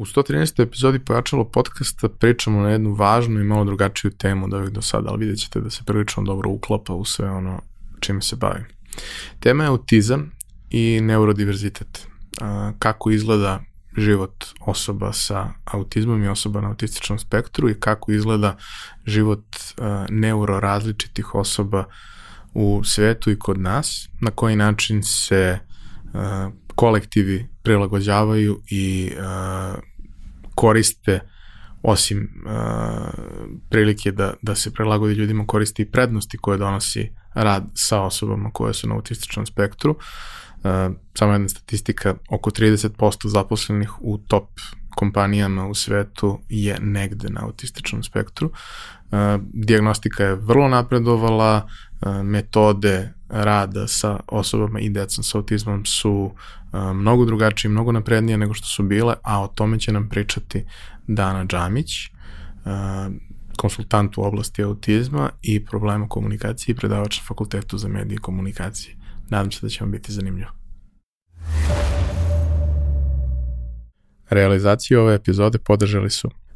U 113. epizodi Pojačalo podcasta pričamo na jednu važnu i malo drugačiju temu od ovih do sada, ali vidjet ćete da se prilično dobro uklapa u sve ono čime se bavim. Tema je autizam i neurodiverzitet. Kako izgleda život osoba sa autizmom i osoba na autističnom spektru i kako izgleda život neurorazličitih osoba u svetu i kod nas, na koji način se kolektivi prilagođavaju i koriste osim uh, prilike da, da se prilagodi ljudima koristi i prednosti koje donosi rad sa osobama koje su na autističnom spektru. Uh, samo jedna statistika, oko 30% zaposlenih u top kompanijama u svetu je negde na autističnom spektru. Uh, diagnostika je vrlo napredovala, uh, metode rada sa osobama i decom sa autizmom su mnogo drugačije, mnogo naprednije nego što su bile, a o tome će nam pričati Dana Džamić, konsultant u oblasti autizma i problema komunikacije i predavač na Fakultetu za medije i komunikacije. Nadam se da će vam biti zanimljivo. Realizaciju ove epizode podržali su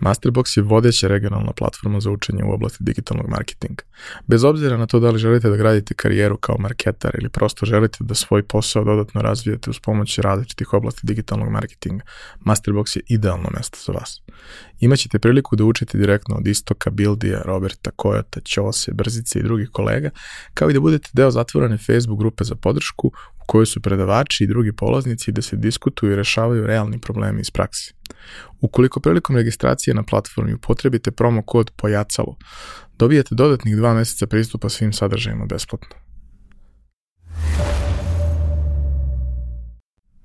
Masterbox je vodeća regionalna platforma za učenje u oblasti digitalnog marketinga. Bez obzira na to da li želite da gradite karijeru kao marketar ili prosto želite da svoj posao dodatno razvijete uz pomoć različitih oblasti digitalnog marketinga, Masterbox je idealno mesto za vas. Imaćete priliku da učite direktno od Istoka, Bildija, Roberta, Kojota, Ćose, Brzice i drugih kolega, kao i da budete deo zatvorene Facebook grupe za podršku u kojoj su predavači i drugi polaznici da se diskutuju i rešavaju realni problemi iz praksi. Ukoliko prilikom registracije na platformi upotrebite promo kod POJACALO, dobijete dodatnih dva meseca pristupa svim sadržajima besplatno.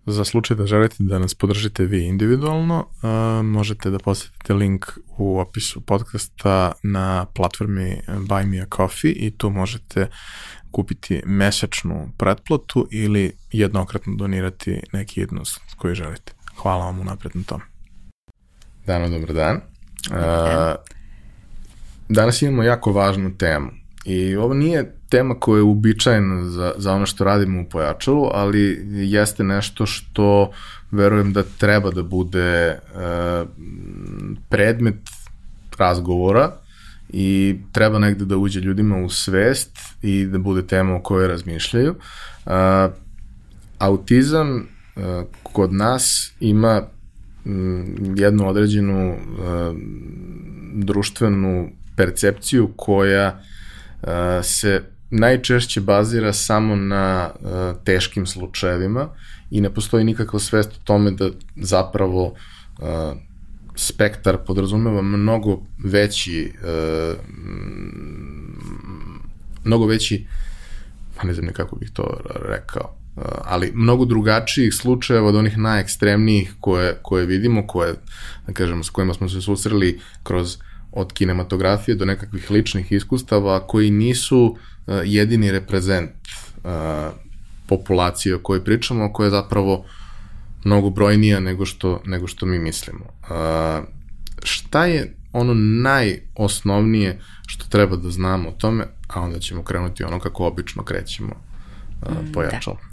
Za slučaj da želite da nas podržite vi individualno, uh, možete da posetite link u opisu podcasta na platformi Buy Me a Coffee i tu možete kupiti mesečnu pretplatu ili jednokratno donirati neki jednost koji želite. Hvala vam unapred na tome. Dano, dobar dan. Uh, danas imamo jako važnu temu i ovo nije tema koja je uobičajena za, za ono što radimo u pojačalu, ali jeste nešto što verujem da treba da bude uh, predmet razgovora i treba negde da uđe ljudima u svest i da bude tema o kojoj razmišljaju. Uh, autizam uh, kod nas ima Mm, jednu određenu uh, društvenu percepciju koja uh, se najčešće bazira samo na uh, teškim slučajevima i ne postoji nikakva svest o tome da zapravo uh, spektar podrazumeva mnogo veći uh, mnogo veći pa ne znam nekako bih to rekao ali mnogo drugačijih slučajeva od onih najekstremnijih koje, koje vidimo, koje, da kažemo, s kojima smo se susreli kroz od kinematografije do nekakvih ličnih iskustava koji nisu uh, jedini reprezent uh, populacije o kojoj pričamo, koja je zapravo mnogo brojnija nego što, nego što mi mislimo. Uh, šta je ono najosnovnije što treba da znamo o tome, a onda ćemo krenuti ono kako obično krećemo uh, pojačalo. Da.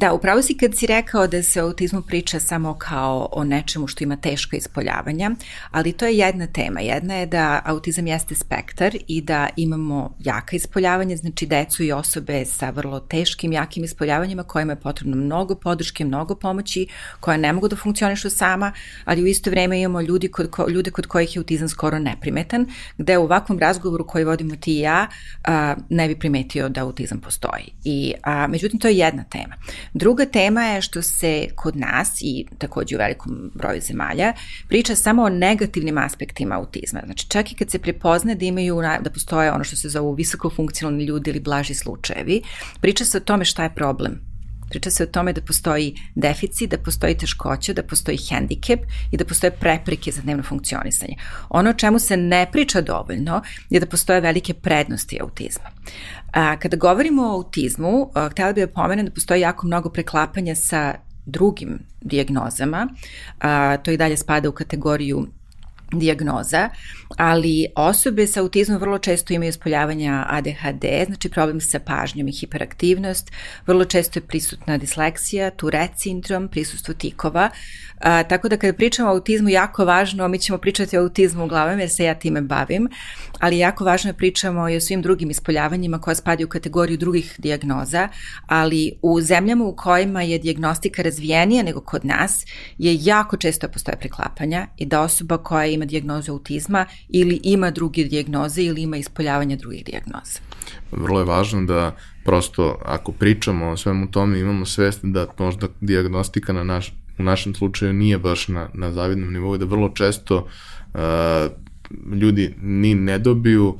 Da, upravo si kad si rekao da se o autizmu priča samo kao o nečemu što ima teško ispoljavanja, ali to je jedna tema. Jedna je da autizam jeste spektar i da imamo jaka ispoljavanja, znači decu i osobe sa vrlo teškim, jakim ispoljavanjima kojima je potrebno mnogo podrške, mnogo pomoći, koja ne mogu da funkcionišu sama, ali u isto vreme imamo ljudi kod, ko, ljude kod kojih je autizam skoro neprimetan, gde u ovakvom razgovoru koji vodimo ti i ja a, ne bi primetio da autizam postoji. I, a, međutim, to je jedna tema. Druga tema je što se kod nas i takođe u velikom broju zemalja priča samo o negativnim aspektima autizma. Znači čak i kad se prepozne da imaju, da postoje ono što se zovu visokofunkcionalni ljudi ili blaži slučajevi, priča se o tome šta je problem Priča se o tome da postoji deficit, da postoji teškoća, da postoji hendikep i da postoje prepreke za dnevno funkcionisanje. Ono o čemu se ne priča dovoljno je da postoje velike prednosti autizma. A, kada govorimo o autizmu, a, htela bih da pomenem da postoji jako mnogo preklapanja sa drugim dijagnozama, a, to i dalje spada u kategoriju dijagnoza, ali osobe sa autizmom vrlo često imaju spoljavanja ADHD, znači problem sa pažnjom i hiperaktivnost, vrlo često je prisutna disleksija, Tourette sindrom, prisustvo tikova, a, tako da kada pričamo o autizmu jako važno, mi ćemo pričati o autizmu uglavnom jer se ja time bavim, ali jako važno je pričamo i o svim drugim ispoljavanjima koja spadaju u kategoriju drugih dijagnoza, ali u zemljama u kojima je dijagnostika razvijenija nego kod nas je jako često postoje preklapanja i da osoba koja ima dijagnozu autizma ili ima druge dijagnoze ili ima ispoljavanje drugih dijagnoza. Vrlo je važno da prosto ako pričamo o svemu tome imamo svest da možda dijagnostika na naš, u našem slučaju nije baš na, na zavidnom nivou da vrlo često uh, ljudi ni ne dobiju uh,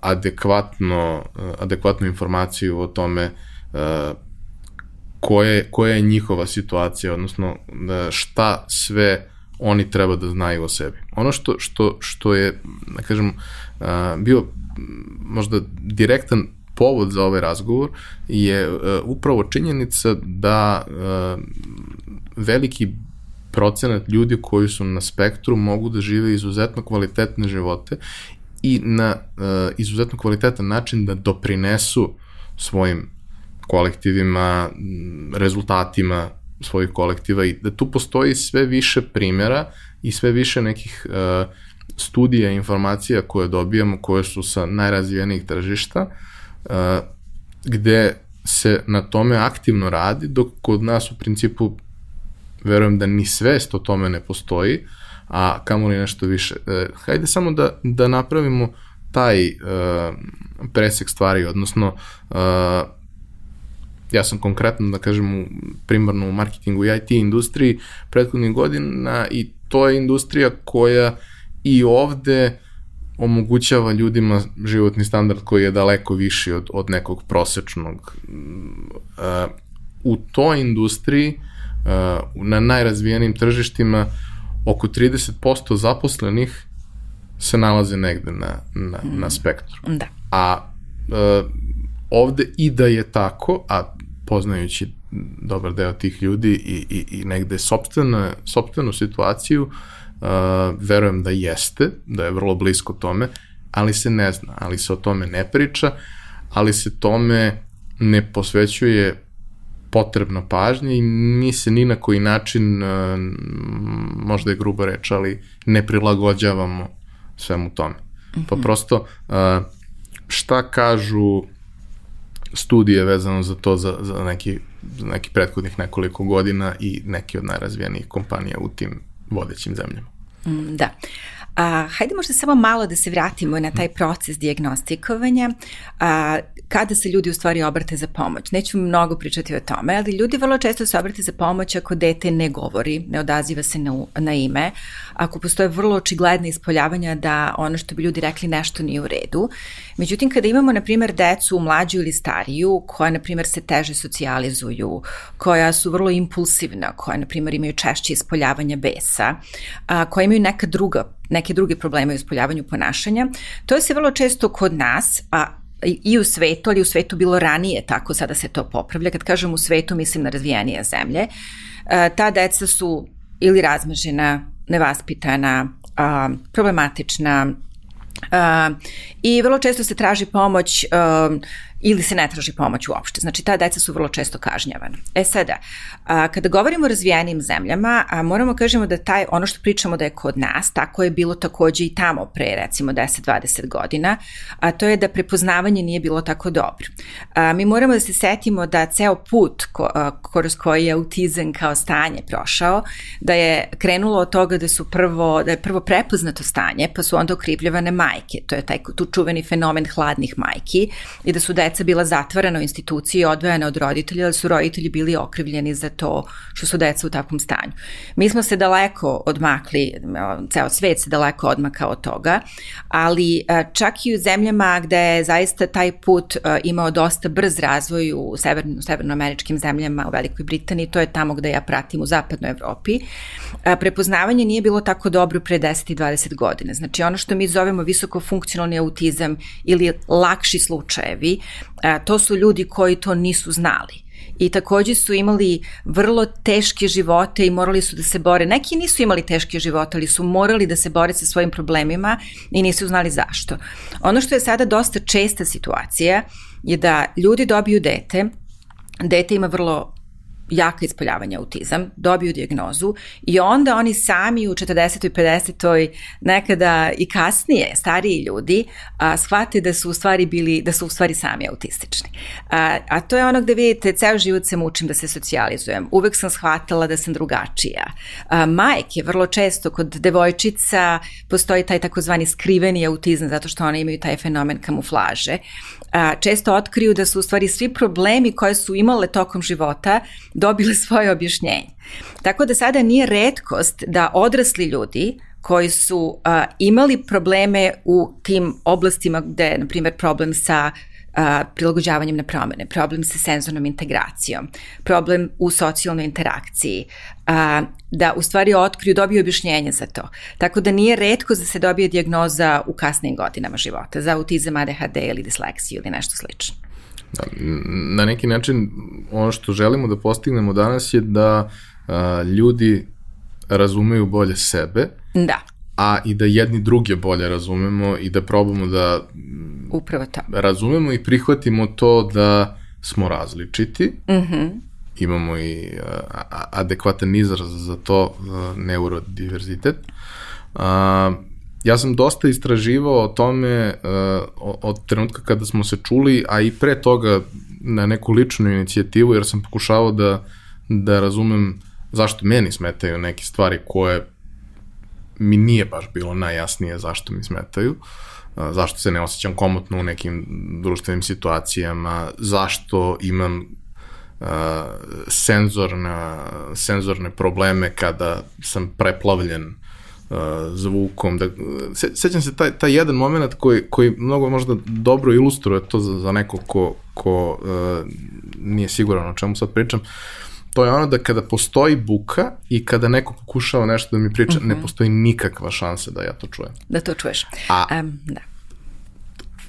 adekvatno, uh, adekvatnu informaciju o tome uh, koja je, koja je njihova situacija, odnosno šta sve oni treba da znaju o sebi. Ono što, što, što je, da kažem, bio možda direktan povod za ovaj razgovor je upravo činjenica da veliki procenat ljudi koji su na spektru mogu da žive izuzetno kvalitetne živote i na izuzetno kvalitetan način da doprinesu svojim kolektivima, rezultatima svojih kolektiva i da tu postoji sve više primjera i sve više nekih uh, studija i informacija koje dobijamo, koje su sa najrazvijenijih tržišta, uh, gde se na tome aktivno radi, dok kod nas u principu verujem da ni svest o tome ne postoji, a kamoli nešto više. Uh, hajde samo da, da napravimo taj uh, presek stvari, odnosno uh, ja sam konkretno, da kažem, primarno u marketingu i IT industriji prethodnih godina i to je industrija koja i ovde omogućava ljudima životni standard koji je daleko viši od, od nekog prosečnog. Uh, u toj industriji, na najrazvijenim tržištima, oko 30% zaposlenih se nalaze negde na, na, na mm. spektru. Da. A uh, ovde i da je tako, a poznajući dobar deo tih ljudi i, i, i negde sobstvenu, sobstvenu situaciju, uh, verujem da jeste, da je vrlo blisko tome, ali se ne zna, ali se o tome ne priča, ali se tome ne posvećuje potrebna pažnja i mi se ni na koji način, uh, možda je grubo reč, ali ne prilagođavamo svemu tome. Mm -hmm. Pa mhm. prosto, uh, šta kažu studije vezano za to za, za neki, za neki prethodnih nekoliko godina i neki od najrazvijenijih kompanija u tim vodećim zemljama. Mm, da. A, hajde možda samo malo da se vratimo na taj proces diagnostikovanja, a, kada se ljudi u stvari obrate za pomoć. Neću mnogo pričati o tome, ali ljudi vrlo često se obrate za pomoć ako dete ne govori, ne odaziva se na, na ime, ako postoje vrlo očigledne ispoljavanja da ono što bi ljudi rekli nešto nije u redu. Međutim, kada imamo, na primjer, decu mlađu ili stariju, koja, na primjer, se teže socijalizuju, koja su vrlo impulsivna, koja, na primjer, imaju češće ispoljavanja besa, a, koja imaju neka druga neke druge probleme u ispoljavanju ponašanja. To se vrlo često kod nas, a i u svetu, ali u svetu bilo ranije tako, sada se to popravlja. Kad kažem u svetu, mislim na razvijenije zemlje. Ta deca su ili razmažena, nevaspitana, problematična, I vrlo često se traži pomoć ili se ne traži pomoć uopšte. Znači, ta deca su vrlo često kažnjavana. E sada, a, kada govorimo o razvijenim zemljama, a, moramo kažemo da taj, ono što pričamo da je kod nas, tako je bilo takođe i tamo pre recimo 10-20 godina, a to je da prepoznavanje nije bilo tako dobro. A, mi moramo da se setimo da ceo put ko, a, kroz koji je autizam kao stanje prošao, da je krenulo od toga da su prvo, da je prvo prepoznato stanje, pa su onda okrivljavane majke. To je taj tu čuveni fenomen hladnih majki i da su deca deca bila zatvarana u instituciji i odvojena od roditelja, ali su roditelji bili okrivljeni za to što su deca u takvom stanju. Mi smo se daleko odmakli, ceo svet se daleko odmakao od toga, ali čak i u zemljama gde je zaista taj put imao dosta brz razvoj u severno, severnoameričkim zemljama, u Velikoj Britaniji, to je tamo gde ja pratim u zapadnoj Evropi, prepoznavanje nije bilo tako dobro pre 10 i 20 godina. Znači ono što mi zovemo visoko funkcionalni autizam ili lakši slučajevi, to su ljudi koji to nisu znali i takođe su imali vrlo teške živote i morali su da se bore. Neki nisu imali teške živote, ali su morali da se bore sa svojim problemima i nisu znali zašto. Ono što je sada dosta česta situacija je da ljudi dobiju dete, dete ima vrlo jaka ispoljavanja autizam, dobiju diagnozu i onda oni sami u 40. i 50. nekada i kasnije, stariji ljudi, a, shvate da su u stvari bili, da su u stvari sami autistični. A, a to je ono gde vidite, ceo život se mučim da se socijalizujem. Uvek sam shvatala da sam drugačija. A, majke, vrlo često kod devojčica postoji taj takozvani skriveni autizam zato što one imaju taj fenomen kamuflaže a, često otkriju da su u stvari svi problemi koje su imale tokom života dobile svoje objašnjenje. Tako da sada nije redkost da odrasli ljudi koji su a, imali probleme u tim oblastima gde je, na primjer, problem sa a, prilagođavanjem na promene, problem sa senzornom integracijom, problem u socijalnoj interakciji, a, da u stvari otkriju, dobiju objašnjenje za to. Tako da nije redko da se dobije diagnoza u kasnim godinama života za autizam, ADHD ili disleksiju ili nešto slično. Da, na neki način ono što želimo da postignemo danas je da a, ljudi razumeju bolje sebe. Da a i da jedni druge bolje razumemo i da probamo da upravo to. razumemo i prihvatimo to da smo različiti. Mm Imamo i a, adekvatan izraz za to, neurodiverzitet. A, ja sam dosta istraživao o tome od trenutka kada smo se čuli, a i pre toga na neku ličnu inicijativu, jer sam pokušavao da, da razumem zašto meni smetaju neke stvari koje mi nije baš bilo najjasnije zašto mi smetaju, zašto se ne osjećam komotno u nekim društvenim situacijama, zašto imam uh, senzorna, senzorne probleme kada sam preplavljen uh, zvukom. Da, se, sećam se taj, taj jedan moment koji, koji mnogo možda dobro ilustruje to za, za neko ko, ko uh, nije siguran o čemu sad pričam. Uh, to je ono da kada postoji buka i kada neko pokušava nešto da mi priča, mm -hmm. ne mhm. postoji nikakva šansa da ja to čujem. Da to čuješ. A um, da.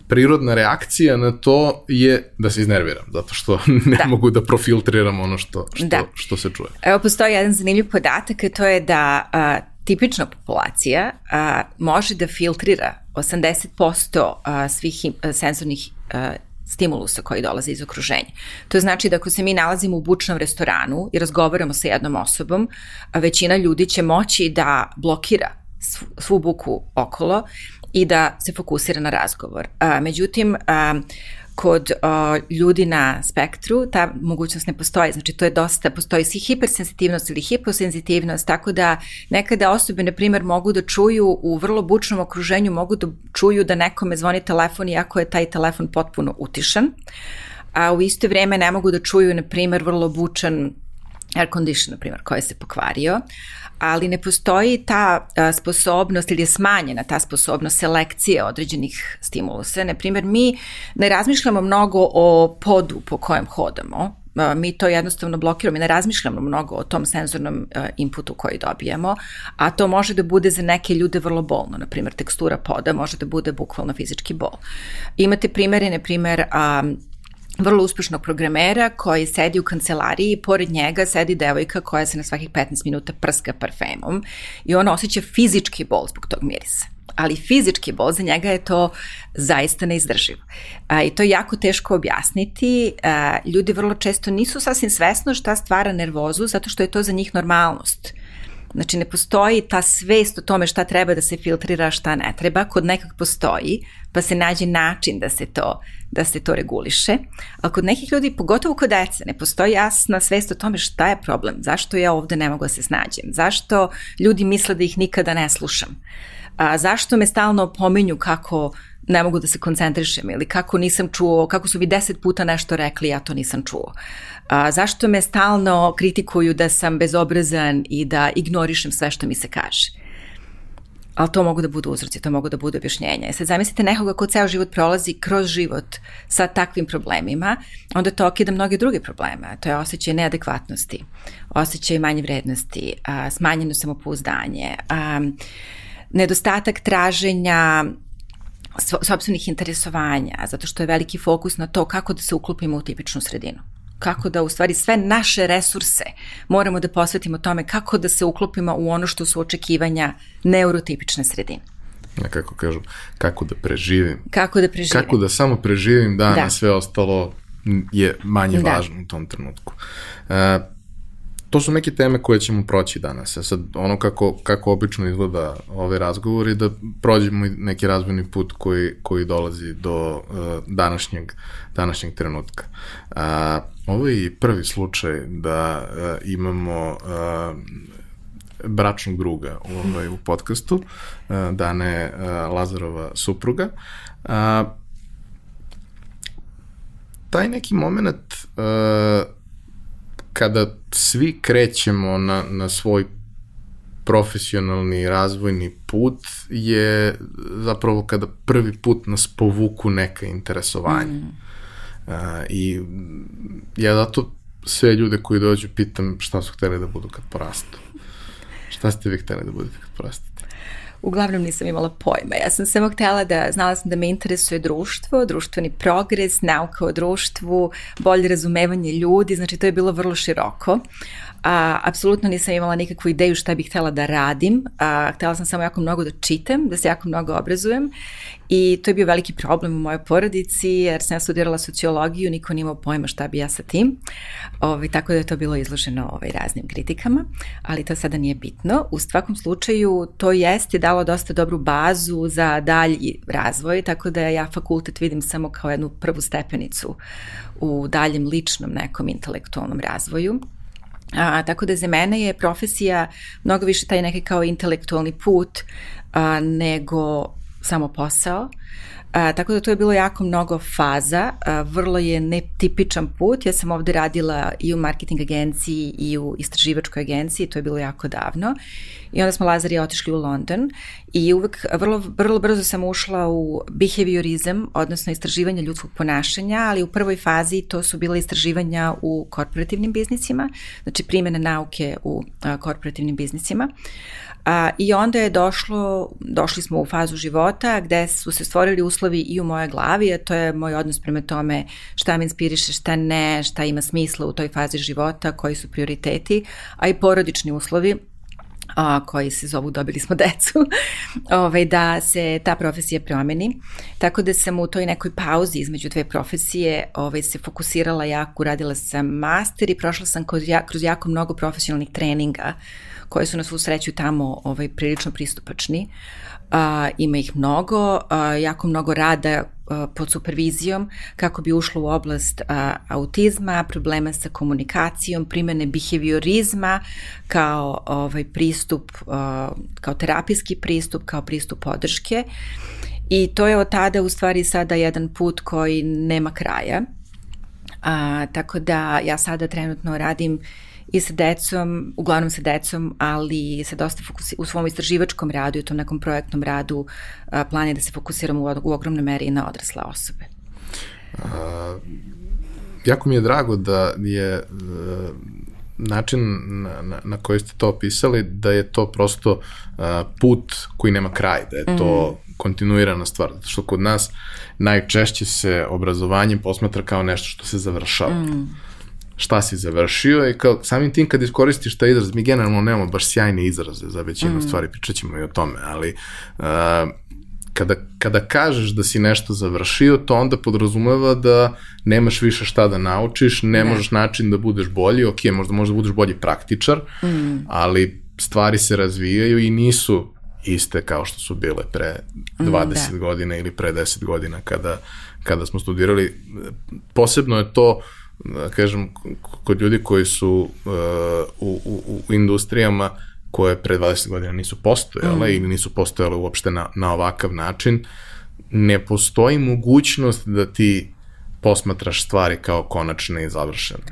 prirodna reakcija na to je da se iznerviram, zato što ne da. mogu da profiltriram ono što, što, da. što se čuje. Evo, postoji jedan zanimljiv podatak, to je da a, tipična populacija a, može da filtrira 80% a, svih im, senzornih a, stimulusa koji dolaze iz okruženja. To znači da ako se mi nalazimo u bučnom restoranu i razgovaramo sa jednom osobom, većina ljudi će moći da blokira svu buku okolo i da se fokusira na razgovor. Međutim, kod uh, ljudi na spektru ta mogućnost ne postoji, znači to je dosta, postoji si hipersensitivnost ili hiposenzitivnost, tako da nekada osobe, na primjer, mogu da čuju u vrlo bučnom okruženju, mogu da čuju da nekome zvoni telefon iako je taj telefon potpuno utišan, a u isto vreme ne mogu da čuju, na primjer, vrlo bučan air condition, na primjer, koji se pokvario, ali ne postoji ta a, sposobnost ili je smanjena ta sposobnost selekcije određenih stimulusa. Na primjer, mi ne razmišljamo mnogo o podu po kojem hodamo, mi to jednostavno blokiramo i ne razmišljamo mnogo o tom senzornom inputu koji dobijemo, a to može da bude za neke ljude vrlo bolno, na primjer tekstura poda može da bude bukvalno fizički bol. Imate primere, na primjer, vrlo uspešnog programera koji sedi u kancelariji i pored njega sedi devojka koja se na svakih 15 minuta prska parfemom i on osjeća fizički bol zbog tog mirisa ali fizički bol za njega je to zaista neizdrživo. A, I to je jako teško objasniti. A, ljudi vrlo često nisu sasvim svesno šta stvara nervozu zato što je to za njih normalnost. Znači ne postoji ta svest o tome šta treba da se filtrira, šta ne treba, kod nekog postoji, pa se nađe način da se to, da se to reguliše. A kod nekih ljudi, pogotovo kod dece, ne postoji jasna svest o tome šta je problem, zašto ja ovde ne mogu da se snađem, zašto ljudi misle da ih nikada ne slušam, a, zašto me stalno pominju kako ne mogu da se koncentrišem ili kako nisam čuo, kako su mi deset puta nešto rekli, ja to nisam čuo. A, zašto me stalno kritikuju da sam bezobrazan i da ignorišem sve što mi se kaže? ali to mogu da budu uzroci, to mogu da budu objašnjenja. I sad zamislite nekoga ko ceo život prolazi kroz život sa takvim problemima, onda to okida mnoge druge probleme. To je osjećaj neadekvatnosti, osjećaj manje vrednosti, a, smanjeno samopouzdanje, a, nedostatak traženja sobstvenih interesovanja, zato što je veliki fokus na to kako da se uklopimo u tipičnu sredinu kako da u stvari sve naše resurse moramo da posvetimo tome kako da se uklopimo u ono što su očekivanja neurotipične sredine. Ja, kako kažem, kako da preživim. Kako da preživim. Kako da samo preživim dan, da. a sve ostalo je manje da. važno u tom trenutku. Uh, to su neke teme koje ćemo proći danas. A sad, ono kako, kako obično izgleda ovaj razgovor je da prođemo neki razvojni put koji, koji dolazi do uh, današnjeg, današnjeg trenutka. Uh, ovo je prvi slučaj da uh, imamo uh, bračnog druga ovaj, u podcastu, uh, Dane uh, Lazarova supruga. Uh, taj neki moment uh, kada svi krećemo na, na svoj profesionalni razvojni put je zapravo kada prvi put nas povuku neka interesovanja. Mm. Uh, I ja zato sve ljude koji dođu pitam šta su hteli da budu kad porastu. Šta ste vi hteli da budete kad porastate? Uglavnom nisam imala pojma. Ja sam samo htela da, znala sam da me interesuje društvo, društveni progres, nauka o društvu, bolje razumevanje ljudi, znači to je bilo vrlo široko. Uh, a, apsolutno nisam imala nikakvu ideju šta bih htela da radim, a, htela sam samo jako mnogo da čitam, da se jako mnogo obrazujem. I to je bio veliki problem u mojoj porodici jer sam ja studirala sociologiju, niko nije imao pojma šta bi ja sa tim, Ovi, ovaj, tako da je to bilo izloženo ovaj, raznim kritikama, ali to sada nije bitno. U svakom slučaju to jeste dalo dosta dobru bazu za dalji razvoj, tako da ja fakultet vidim samo kao jednu prvu stepenicu u daljem ličnom nekom intelektualnom razvoju A, tako da za mene je profesija mnogo više taj neki kao intelektualni put a, nego samo posao. A, tako da to je bilo jako mnogo faza, a, vrlo je netipičan put. Ja sam ovde radila i u marketing agenciji i u istraživačkoj agenciji, to je bilo jako davno. I onda smo Lazar i otišli u London i uvek vrlo, vrlo brzo sam ušla u behaviorizam, odnosno istraživanje ljudskog ponašanja, ali u prvoj fazi to su bile istraživanja u korporativnim biznisima, znači primjene nauke u a, korporativnim biznisima. A, I onda je došlo, došli smo u fazu života gde su se stvorili uslovi i u moje glavi, a to je moj odnos prema tome šta me inspiriše, šta ne, šta ima smisla u toj fazi života, koji su prioriteti, a i porodični uslovi a, koji se zovu Dobili smo decu, ovaj, da se ta profesija promeni. Tako da sam u toj nekoj pauzi između dve profesije ovaj, se fokusirala jako, radila sam master i prošla sam kroz, kroz jako mnogo profesionalnih treninga koji su na svu sreću tamo ovaj, prilično pristupačni. A, ima ih mnogo, a, jako mnogo rada pod supervizijom kako bi ušlo u oblast a, autizma, problema sa komunikacijom, primene behaviorizma kao ovaj pristup, a, kao terapijski pristup, kao pristup podrške. I to je od tada u stvari sada jedan put koji nema kraja. A, tako da ja sada trenutno radim uh, i sa decom, uglavnom sa decom, ali se dosta fokusi, u svom istraživačkom radu i u tom nekom projektnom radu a, plan je da se fokusiramo u, u ogromnoj meri i na odrasle osobe. A, jako mi je drago da je a, e, način na, na, na koji ste to opisali, da je to prosto a, put koji nema kraj, da je to mm kontinuirana stvar, zato što kod nas najčešće se obrazovanje posmatra kao nešto što se završava. Mm šta si završio i kao, samim tim kad iskoristiš taj izraz, mi generalno nemamo baš sjajne izraze za većinu mm. stvari, pričat ćemo i o tome, ali uh, kada, kada kažeš da si nešto završio, to onda podrazumeva da nemaš više šta da naučiš, ne, ne. možeš način da budeš bolji, ok, možda možda budeš bolji praktičar, mm. ali stvari se razvijaju i nisu iste kao što su bile pre 20 da. godina ili pre 10 godina kada, kada smo studirali. Posebno je to uh, da kažem, kod ljudi koji su uh, u, u, u industrijama koje pre 20 godina nisu postojale mm. ili nisu postojale uopšte na, na ovakav način, ne postoji mogućnost da ti posmatraš stvari kao konačne i završene.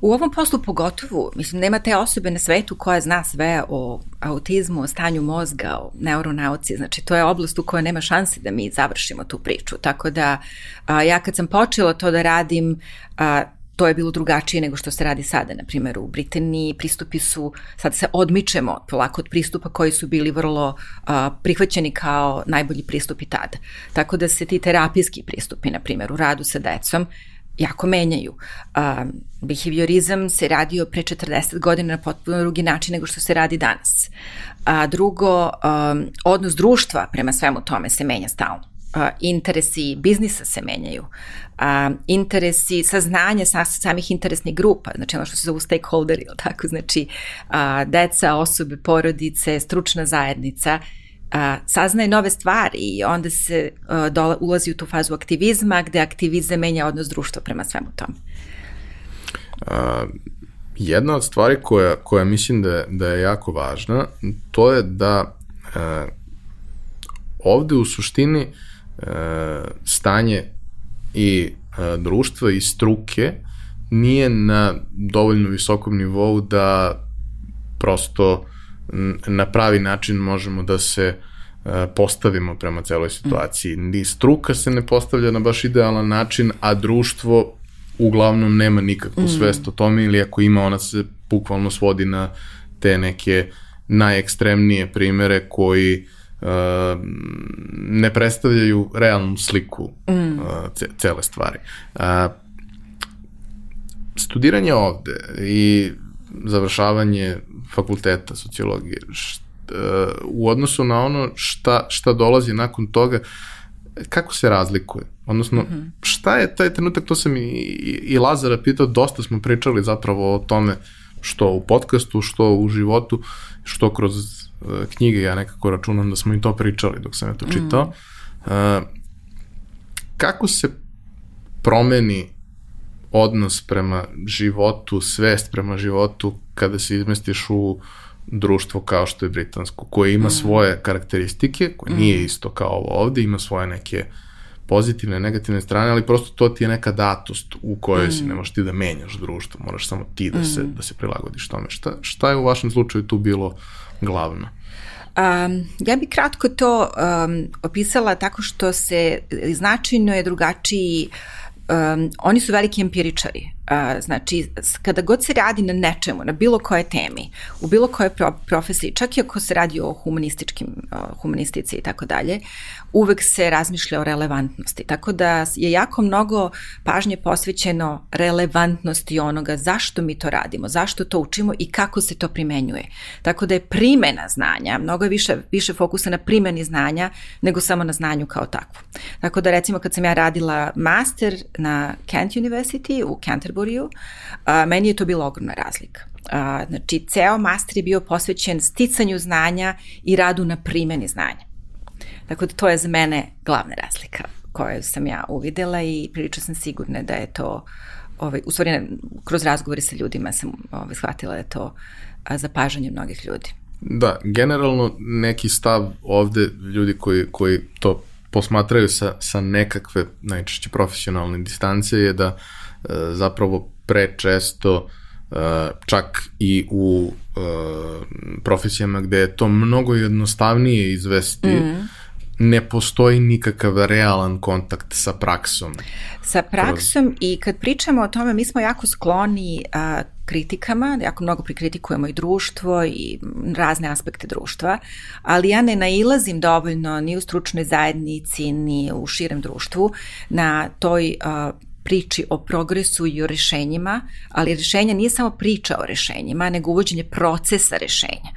U ovom poslu pogotovo, mislim, nema te osobe na svetu koja zna sve o autizmu, o stanju mozga, o neuronauci, znači to je oblast u kojoj nema šanse da mi završimo tu priču, tako da a, ja kad sam počela to da radim, a, to je bilo drugačije nego što se radi sada. Na primjer, u Britaniji pristupi su, sad se odmičemo polako od pristupa koji su bili vrlo uh, prihvaćeni kao najbolji pristupi tada. Tako da se ti terapijski pristupi, na primjer, u radu sa decom, jako menjaju. Um, behaviorizam se radio pre 40 godina na potpuno drugi način nego što se radi danas. A drugo, um, odnos društva prema svemu tome se menja stalno a, interesi biznisa se menjaju, a, interesi saznanja sa, samih interesnih grupa, znači ono što se zovu stakeholderi, ili tako, znači a, deca, osobe, porodice, stručna zajednica, a, saznaje nove stvari i onda se a, dola, ulazi u tu fazu aktivizma gde aktivizam menja odnos društva prema svemu tome. A, jedna od stvari koja, koja mislim da da je jako važna, to je da a, ovde u suštini E, stanje i e, društva i struke nije na dovoljno visokom nivou da prosto na pravi način možemo da se e, postavimo prema celoj situaciji. Ni struka se ne postavlja na baš idealan način, a društvo uglavnom nema nikakvu mm. svest o tome ili ako ima ona se bukvalno svodi na te neke najekstremnije primere koji uh, ne predstavljaju realnu sliku mm. uh, cele stvari. Uh, studiranje ovde i završavanje fakulteta sociologije št, uh, u odnosu na ono šta, šta dolazi nakon toga, kako se razlikuje? Odnosno, mm -hmm. šta je taj trenutak, to sam i, i, i Lazara pitao, dosta smo pričali zapravo o tome što u podcastu, što u životu, što kroz knjige, ja nekako računam da smo i to pričali dok sam ja to čitao. Mm. Uh, kako se promeni odnos prema životu, svest prema životu kada se izmestiš u društvo kao što je britansko, koje ima mm. svoje karakteristike, koje mm. nije isto kao ovo ovde, ima svoje neke pozitivne, negativne strane, ali prosto to ti je neka datost u kojoj mm. si, ne možeš ti da menjaš društvo, moraš samo ti da, mm. se, da se prilagodiš tome. Šta, šta je u vašem slučaju tu bilo glavno? Um, ja bih kratko to um, opisala tako što se značajno je drugačiji um, oni su veliki empiričari. Znači, kada god se radi na nečemu, na bilo koje temi, u bilo koje pro profesiji, čak i ako se radi o humanističkim, humanistici i tako dalje, uvek se razmišlja o relevantnosti. Tako da je jako mnogo pažnje posvećeno relevantnosti onoga zašto mi to radimo, zašto to učimo i kako se to primenjuje. Tako da je primena znanja, mnogo je više, više fokusa na primeni znanja nego samo na znanju kao takvu. Tako da recimo kad sam ja radila master na Kent University u Canterburyu, a, meni je to bila ogromna razlika. A, znači, ceo master je bio posvećen sticanju znanja i radu na primjeni znanja. Tako da to je za mene glavna razlika koju sam ja uvidela i prilično sam sigurna da je to, ovaj, u stvari kroz razgovore sa ljudima sam ovaj, shvatila da je to a, zapažanje mnogih ljudi. Da, generalno neki stav ovde ljudi koji, koji to posmatraju sa, sa nekakve najčešće profesionalne distance je da e, zapravo prečesto e, čak i u e, profesijama gde je to mnogo jednostavnije izvesti mm ne postoji nikakav realan kontakt sa praksom. Sa praksom Kroz... i kad pričamo o tome, mi smo jako skloni a, kritikama, jako mnogo prikritikujemo i društvo i razne aspekte društva, ali ja ne nailazim dovoljno ni u stručnoj zajednici, ni u širem društvu na toj a, priči o progresu i o rešenjima, ali rešenja nije samo priča o rešenjima, nego uvođenje procesa rešenja.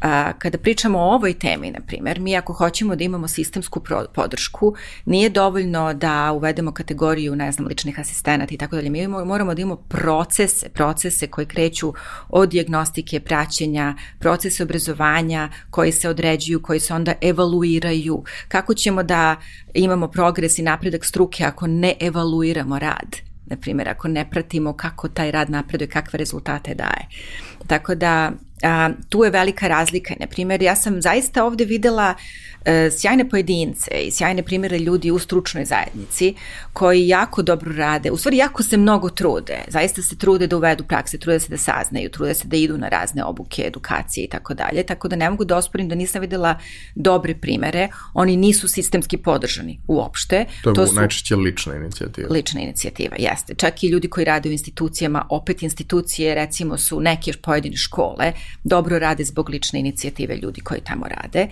A, kada pričamo o ovoj temi, na primjer, mi ako hoćemo da imamo sistemsku podršku, nije dovoljno da uvedemo kategoriju, ne znam, ličnih asistenata i tako dalje. Mi moramo da imamo procese, procese koji kreću od diagnostike, praćenja, procese obrazovanja koji se određuju, koji se onda evaluiraju. Kako ćemo da imamo progres i napredak struke ako ne evaluiramo rad? na primjer, ako ne pratimo kako taj rad napreduje, kakve rezultate daje. Tako da a, tu je velika razlika. Na primjer, ja sam zaista ovde videla sjajne pojedince i sjajne primjere ljudi u stručnoj zajednici koji jako dobro rade, u stvari jako se mnogo trude, zaista se trude da uvedu prakse, trude se da saznaju, trude se da idu na razne obuke, edukacije i tako dalje, tako da ne mogu da osporim da nisam videla dobre primere, oni nisu sistemski podržani uopšte. To je to su, najčešće lična inicijativa. Lična inicijativa, jeste. Čak i ljudi koji rade u institucijama, opet institucije recimo su neke pojedine škole, dobro rade zbog lične inicijative ljudi koji tamo rade.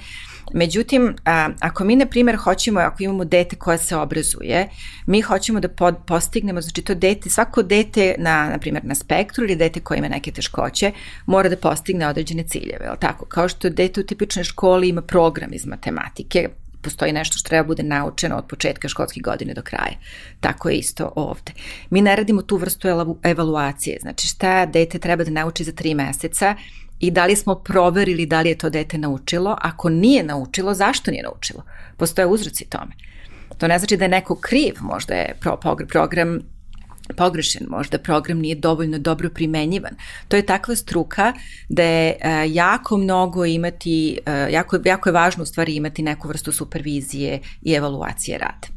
Međutim, a, ako mi, na primjer, hoćemo, ako imamo dete koje se obrazuje, mi hoćemo da pod, postignemo, znači to dete, svako dete na, na primjer, na spektru ili dete koje ima neke teškoće, mora da postigne određene ciljeve, ali tako? Kao što dete u tipičnoj školi ima program iz matematike, postoji nešto što treba bude naučeno od početka školske godine do kraja. Tako je isto ovde. Mi ne radimo tu vrstu evaluacije, znači šta dete treba da nauči za tri meseca i da li smo proverili da li je to dete naučilo, ako nije naučilo, zašto nije naučilo? Postoje uzroci tome. To ne znači da je neko kriv, možda je pro, program pogrešen, možda program nije dovoljno dobro primenjivan. To je takva struka da je e, jako mnogo imati, e, jako, jako je važno u stvari imati neku vrstu supervizije i evaluacije rada.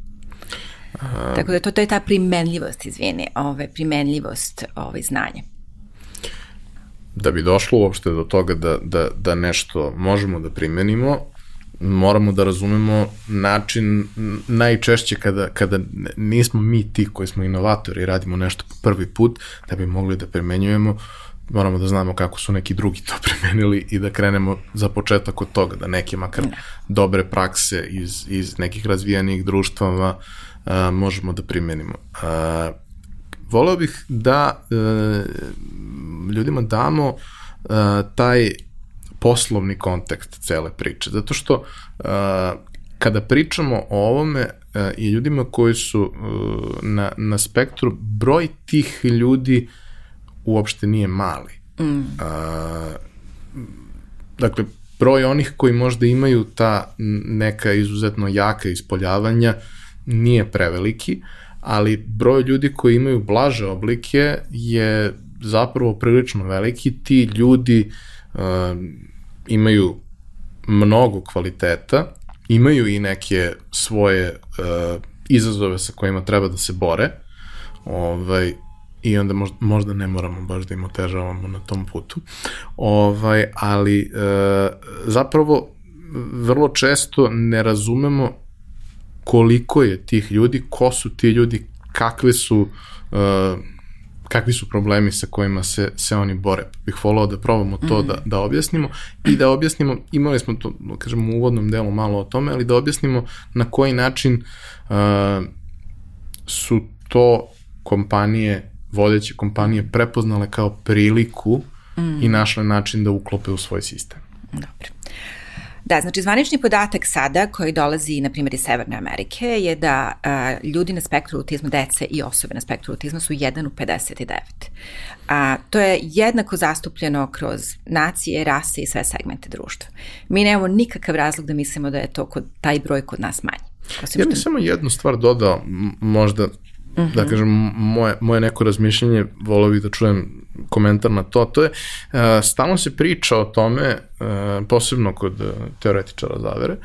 Aha. Tako da to, to je ta primenljivost, izvini, ove, primenljivost ove, znanja da bi došlo uopšte do toga da, da, da nešto možemo da primenimo, moramo da razumemo način najčešće kada, kada nismo mi ti koji smo inovatori i radimo nešto po prvi put, da bi mogli da primenjujemo, moramo da znamo kako su neki drugi to primenili i da krenemo za početak od toga, da neke makar ne. dobre prakse iz, iz nekih razvijenih društvama a, možemo da primenimo. A, voleo bih da e, ljudima damo e, taj poslovni kontekst cele priče, zato što e, kada pričamo o ovome e, i ljudima koji su e, na, na spektru, broj tih ljudi uopšte nije mali. Mm. A, dakle, broj onih koji možda imaju ta neka izuzetno jaka ispoljavanja nije preveliki, ali broj ljudi koji imaju blaže oblike je zapravo prilično veliki. Ti ljudi uh, imaju mnogo kvaliteta, imaju i neke svoje uh, izazove sa kojima treba da se bore, ovaj, i onda možda, možda ne moramo baš da im otežavamo na tom putu. Ovaj, ali e, zapravo vrlo često ne razumemo koliko je tih ljudi, ko su ti ljudi, kakve su uh, kakvi su problemi sa kojima se, se oni bore. Bih volao da probamo to mm. da, da objasnimo i da objasnimo, imali smo to, da kažemo, u uvodnom delu malo o tome, ali da objasnimo na koji način uh, su to kompanije, vodeće kompanije prepoznale kao priliku mm. i našle način da uklope u svoj sistem. Dobro. Da, znači zvanični podatak sada koji dolazi, na primjer, iz Severne Amerike je da a, ljudi na spektru autizma, dece i osobe na spektru autizma su 1 u 59. A, to je jednako zastupljeno kroz nacije, rase i sve segmente društva. Mi nemamo nikakav razlog da mislimo da je to kod, taj broj kod nas manji. Osim ja bih što... samo jednu stvar dodao, možda Uh -huh. Da mhm. kažem, moje, moje neko razmišljenje, volio bih da čujem komentar na to, to je, uh, stalno se priča o tome, posebno kod uh, teoretičara zavere,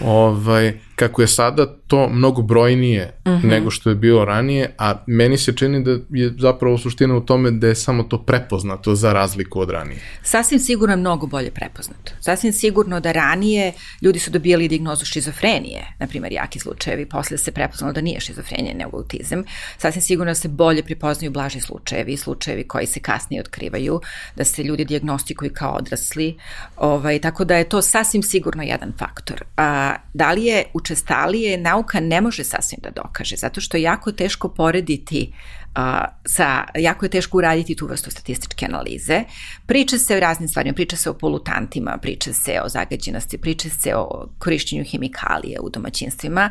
ovaj, kako je sada to mnogo brojnije uh mhm. -huh. nego što je bilo ranije, a meni se čini da je zapravo suština u tome da je samo to prepoznato za razliku od ranije. Sasvim sigurno je mnogo bolje prepoznato. Sasvim sigurno da ranije ljudi su dobijali dignozu šizofrenije, na primjer jaki slučajevi, posle se prepoznalo da nije šizofrenija nego autizam. Sasvim sigurno da se bolje prepoznaju blaži slučajevi, slučajevi koji se kasnije otkrivaju, da se ljudi diagnostikuju kao odrasli, ovaj, tako da je to sasvim sigurno jedan faktor. A, da li je učestalije, nauka ne može sasvim da dokaže, zato što je jako teško porediti a, sa, jako je teško uraditi tu vrstu statističke analize. Priča se o raznim stvarima, priča se o polutantima, priča se o zagađenosti, priča se o korišćenju hemikalije u domaćinstvima,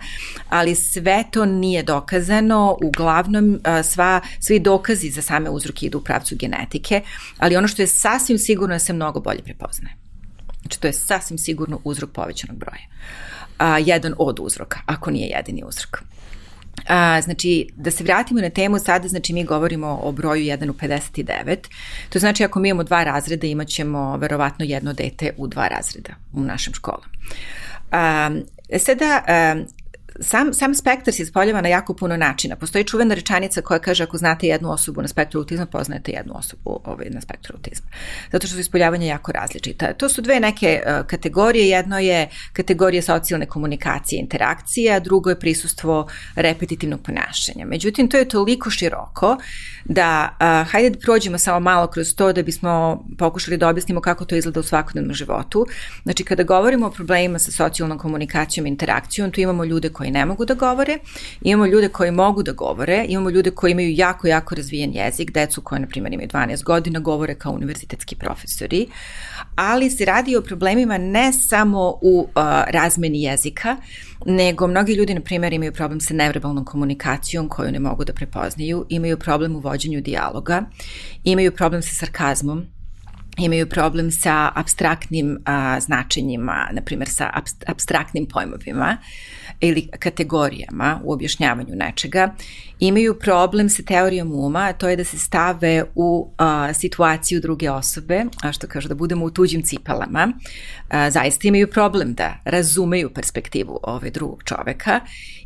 ali sve to nije dokazano, uglavnom a, sva, svi dokazi za same uzroke idu u pravcu genetike, ali ono što je sasvim sigurno je da se mnogo bolje prepoznaje. Znači to je sasvim sigurno uzrok povećanog broja. A, jedan od uzroka, ako nije jedini uzrok. A, znači, da se vratimo na temu, sada znači mi govorimo o broju 1 u 59. To znači ako mi imamo dva razreda, imat ćemo verovatno jedno dete u dva razreda u našem školama. A, sada, a, sam, sam spektar se ispoljava na jako puno načina. Postoji čuvena rečanica koja kaže ako znate jednu osobu na spektru autizma, poznajete jednu osobu ovaj, na spektru autizma. Zato što su ispoljavanja jako različita. To su dve neke uh, kategorije. Jedno je kategorija socijalne komunikacije i interakcije, a drugo je prisustvo repetitivnog ponašanja. Međutim, to je toliko široko da uh, hajde da prođemo samo malo kroz to da bismo pokušali da objasnimo kako to izgleda u svakodnevnom životu. Znači, kada govorimo o problemima sa socijalnom komunikacijom i interakcijom, tu imamo ljude koji ne mogu da govore, imamo ljude koji mogu da govore, imamo ljude koji imaju jako, jako razvijen jezik, decu koje, na primjer, imaju 12 godina, govore kao univerzitetski profesori, ali se radi o problemima ne samo u uh, razmeni jezika, nego mnogi ljudi, na primjer, imaju problem sa neverbalnom komunikacijom koju ne mogu da prepoznaju, imaju problem u vođenju dijaloga, imaju problem sa sarkazmom, imaju problem sa abstraktnim a, značenjima, na primjer sa abstraktnim pojmovima ili kategorijama u objašnjavanju nečega, imaju problem sa teorijom uma, a to je da se stave u a, situaciju druge osobe, a što kažu da budemo u tuđim cipalama, a, zaista imaju problem da razumeju perspektivu ove drugog čoveka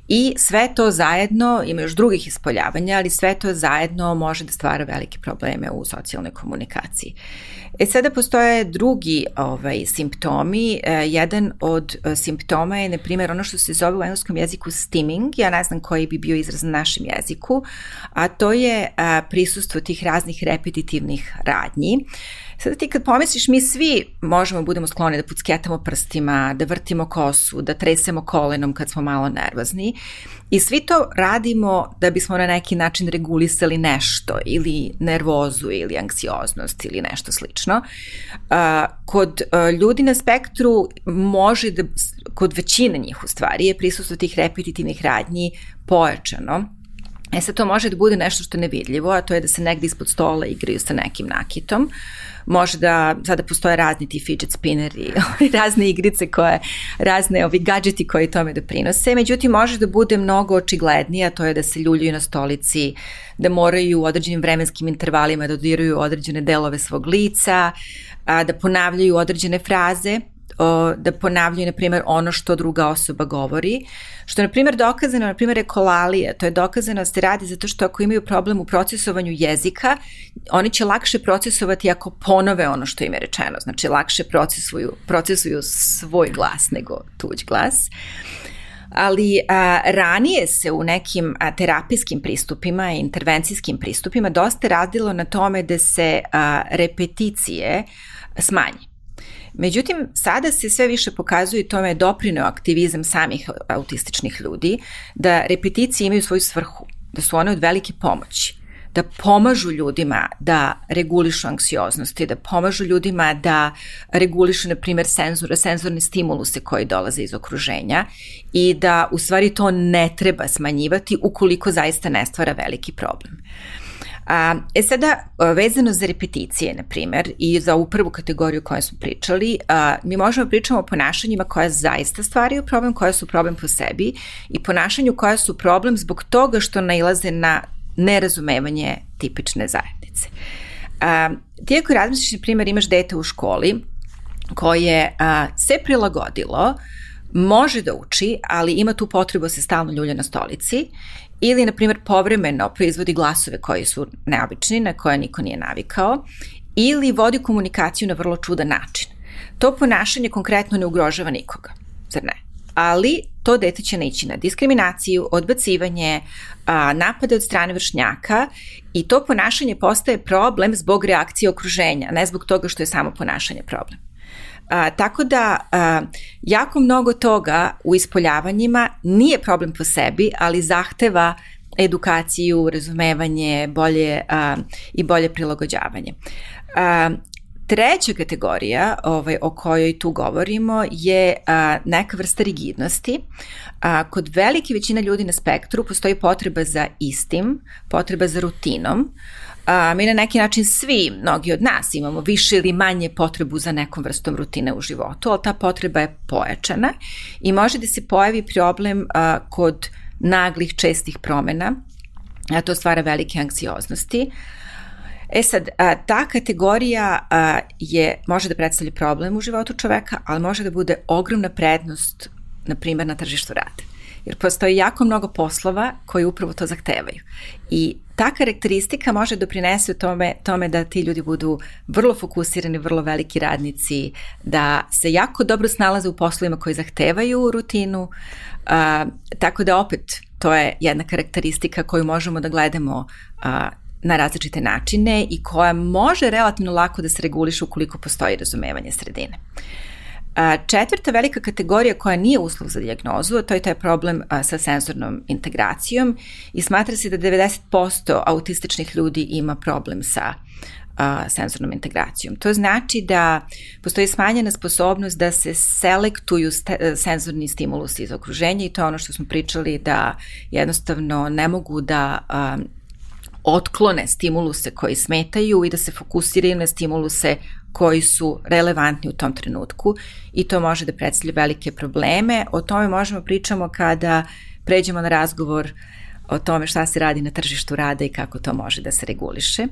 I sve to zajedno, ima još drugih ispoljavanja, ali sve to zajedno može da stvara velike probleme u socijalnoj komunikaciji. E sada postoje drugi ovaj, simptomi. E, jedan od e, simptoma je, na primjer, ono što se zove u engleskom jeziku stimming, ja ne znam koji bi bio izraz na našem jeziku, a to je a, prisustvo tih raznih repetitivnih radnji. Sada ti kad pomisliš, mi svi možemo da budemo skloni da pucketamo prstima, da vrtimo kosu, da tresemo kolenom kad smo malo nervozni i svi to radimo da bismo na neki način regulisali nešto ili nervozu ili anksioznost ili nešto slično. Kod ljudi na spektru može da, kod većine njih u stvari je prisustvo tih repetitivnih radnji pojačano E sad to može da bude nešto što je nevidljivo, a to je da se negde ispod stola igraju sa nekim nakitom. Može da, sada postoje razni ti fidget spinneri, razne igrice koje, razne ovi gadžeti koji tome doprinose. Međutim, može da bude mnogo očiglednije, a to je da se ljuljaju na stolici, da moraju u određenim vremenskim intervalima da dodiraju određene delove svog lica, a, da ponavljaju određene fraze, da ponavljaju, na primjer, ono što druga osoba govori, što je, na primjer, dokazano, na primjer, ekolalije, to je dokazano da se radi zato što ako imaju problem u procesovanju jezika, oni će lakše procesovati ako ponove ono što im je rečeno, znači lakše procesuju, procesuju svoj glas nego tuđ glas ali a, ranije se u nekim a, terapijskim pristupima i intervencijskim pristupima dosta radilo na tome da se a, repeticije smanje. Međutim, sada se sve više pokazuje i tome je doprineo aktivizam samih autističnih ljudi, da repeticije imaju svoju svrhu, da su one od velike pomoći da pomažu ljudima da regulišu anksioznosti, da pomažu ljudima da regulišu, na primjer, senzor, senzorne stimuluse koji dolaze iz okruženja i da u stvari to ne treba smanjivati ukoliko zaista ne stvara veliki problem. Uh, A, e sada, vezano za repeticije, na primer, i za ovu prvu kategoriju koju smo pričali, a, mi možemo da pričamo o ponašanjima koja zaista stvaraju problem, koja su problem po sebi i ponašanju koja su problem zbog toga što nailaze na nerazumevanje tipične zajednice. A, ti ako razmisliš, na primer, imaš dete u školi koje a, se prilagodilo, može da uči, ali ima tu potrebu da se stalno ljulja na stolici ili, na primjer, povremeno proizvodi glasove koji su neobični, na koje niko nije navikao, ili vodi komunikaciju na vrlo čudan način. To ponašanje konkretno ne ugrožava nikoga, zar ne? Ali to dete će naići na diskriminaciju, odbacivanje, napade od strane vršnjaka i to ponašanje postaje problem zbog reakcije okruženja, ne zbog toga što je samo ponašanje problem. A, tako da a, jako mnogo toga u ispoljavanjima nije problem po sebi, ali zahteva edukaciju, razumevanje, bolje a, i bolje prilagođavanje. A, Treća kategorija ovaj, o kojoj tu govorimo je a, neka vrsta rigidnosti. A, kod velike većine ljudi na spektru postoji potreba za istim, potreba za rutinom, a, mi na neki način svi, mnogi od nas imamo više ili manje potrebu za nekom vrstom rutine u životu, ali ta potreba je pojačana i može da se pojavi problem a, kod naglih, čestih promena, a to stvara velike anksioznosti. E sad, a, ta kategorija a, je, može da predstavlja problem u životu čoveka, ali može da bude ogromna prednost, na primjer, na tržištu rada. Jer postoji jako mnogo poslova koji upravo to zahtevaju. I ta karakteristika može doprinese tome, tome da ti ljudi budu vrlo fokusirani, vrlo veliki radnici, da se jako dobro snalaze u poslovima koji zahtevaju rutinu, a, tako da opet to je jedna karakteristika koju možemo da gledamo a, na različite načine i koja može relativno lako da se reguliše ukoliko postoji razumevanje sredine. Četvrta velika kategorija koja nije uslov za diagnozu, to je taj problem sa senzornom integracijom i smatra se da 90% autističnih ljudi ima problem sa senzornom integracijom. To znači da postoji smanjena sposobnost da se selektuju ste, senzorni stimulusi iz okruženja i to je ono što smo pričali da jednostavno ne mogu da a, otklone stimuluse koji smetaju i da se fokusiraju na stimuluse koji su relevantni u tom trenutku i to može da predstavlja velike probleme. O tome možemo pričamo kada pređemo na razgovor o tome šta se radi na tržištu rada i kako to može da se reguliše.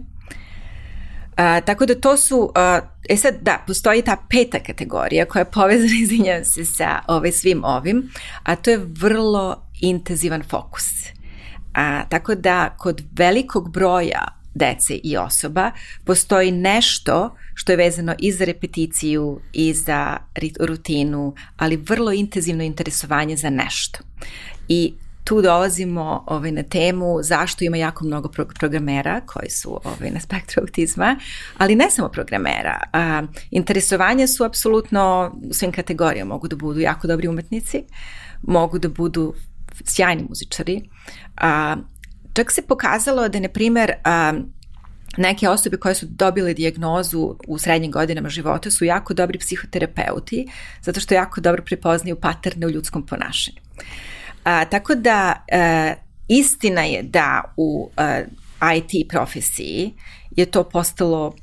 A, tako da to su, a, e sad da, postoji ta peta kategorija koja je povezana, izvinjam se, sa ovaj, svim ovim, a to je vrlo intenzivan fokus. A, tako da kod velikog broja dece i osoba postoji nešto što je vezano i za repeticiju i za rutinu, ali vrlo intenzivno interesovanje za nešto. I tu dolazimo ovaj, na temu zašto ima jako mnogo pro programera koji su ovaj, na spektru autizma, ali ne samo programera. A, interesovanje su apsolutno u svim kategorijama. Mogu da budu jako dobri umetnici, mogu da budu sjajni muzičari. A, čak se pokazalo da, na primer, a, neke osobe koje su dobile dijagnozu u srednjim godinama života su jako dobri psihoterapeuti, zato što jako dobro prepoznaju paterne u ljudskom ponašanju. A, tako da a, istina je da u a, IT profesiji je to postalo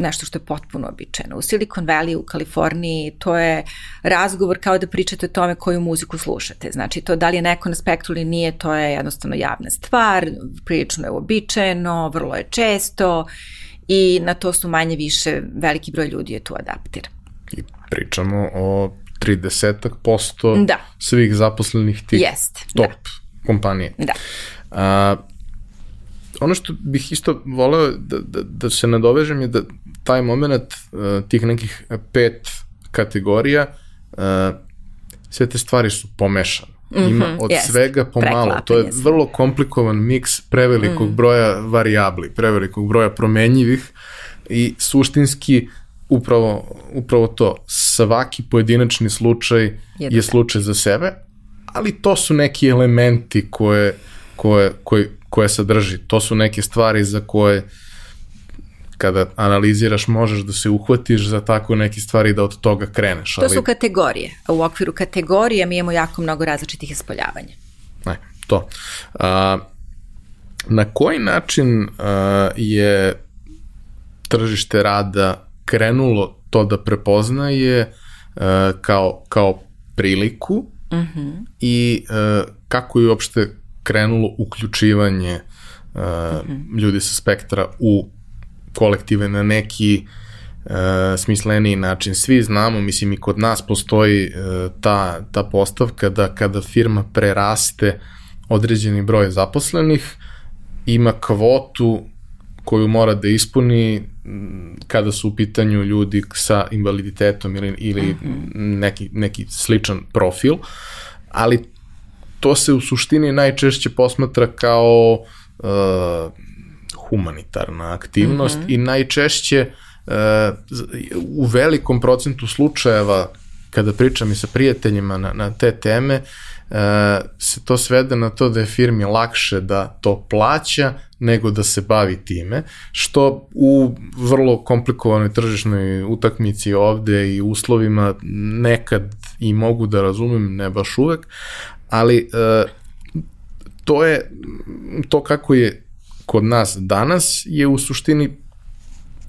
nešto što je potpuno običajno. U Silicon Valley u Kaliforniji to je razgovor kao da pričate o tome koju muziku slušate. Znači to da li je neko na spektru ili nije, to je jednostavno javna stvar, prilično je uobičajeno, vrlo je često i na to su manje više veliki broj ljudi je tu adaptira. I pričamo o 30% da. svih zaposlenih tih Jest, top da. kompanije. Da. A, ono što bih isto voleo da, da, da se nadovežem je da taj moment uh, tih nekih pet kategorija, uh, sve te stvari su pomešane. Mm -hmm, Ima od jest, svega pomalo. To je vrlo komplikovan miks prevelikog mm. broja varijabli, prevelikog broja promenjivih i suštinski upravo, upravo to. Svaki pojedinačni slučaj je, je slučaj za sebe, ali to su neki elementi koje, koje, koje, koje sadrži. To su neke stvari za koje uh, kada analiziraš možeš da se uhvatiš za tako neke stvari da od toga kreneš. Ali... To su kategorije. U okviru kategorije mi imamo jako mnogo različitih ispoljavanja. Ne, to. A, na koji način a, je tržište rada krenulo to da prepoznaje a, kao, kao priliku uh mhm. -huh. i a, kako je uopšte krenulo uključivanje uh, uh -huh. ljudi sa spektra u kolektive na neki uh, smisleniji način. Svi znamo, mislim i kod nas postoji uh, ta, ta postavka da kada firma preraste određeni broj zaposlenih, ima kvotu koju mora da ispuni kada su u pitanju ljudi sa invaliditetom ili, ili mm -hmm. neki, neki sličan profil, ali to se u suštini najčešće posmatra kao uh, humanitarna aktivnost mm -hmm. i najčešće uh, u velikom procentu slučajeva kada pričam i sa prijateljima na, na te teme, uh, se to svede na to da je firmi lakše da to plaća nego da se bavi time, što u vrlo komplikovanoj tržišnoj utakmici ovde i uslovima nekad i mogu da razumem, ne baš uvek, ali uh, to je to kako je kod nas danas je u suštini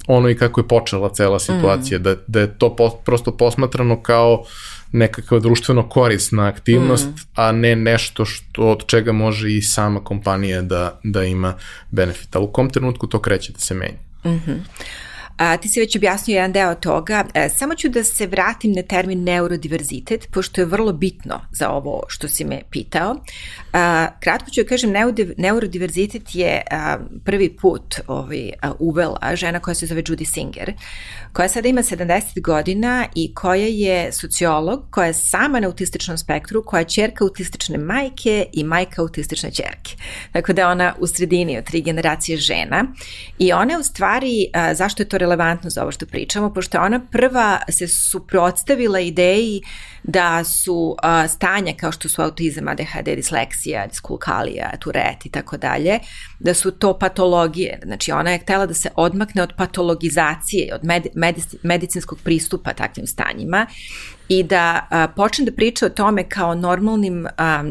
ono i kako je počela cela situacija, mm. da, da je to po, prosto posmatrano kao nekakva društveno korisna aktivnost, mm. a ne nešto što od čega može i sama kompanija da, da ima benefit. Ali u kom trenutku to kreće da se menja? Mm -hmm. A, ti si već objasnio jedan deo toga. E, samo ću da se vratim na termin neurodiverzitet, pošto je vrlo bitno za ovo što si me pitao. A, kratko ću kažem, neurodiverzitet je a, prvi put ovaj, a, uvela žena koja se zove Judy Singer, koja sada ima 70 godina i koja je sociolog, koja je sama na autističnom spektru, koja je čerka autistične majke i majka autistične čerke. Dakle, da ona u sredini od tri generacije žena i ona u stvari, a, zašto je to relevantno za ovo što pričamo, pošto ona prva se suprotstavila ideji da su a, stanja kao što su autizam, ADHD, disleksija, diskulkalija, turet i tako dalje, da su to patologije. Znači ona je htela da se odmakne od patologizacije, od med, medicinskog pristupa takvim stanjima i da a, počne da priča o tome kao normalnim a,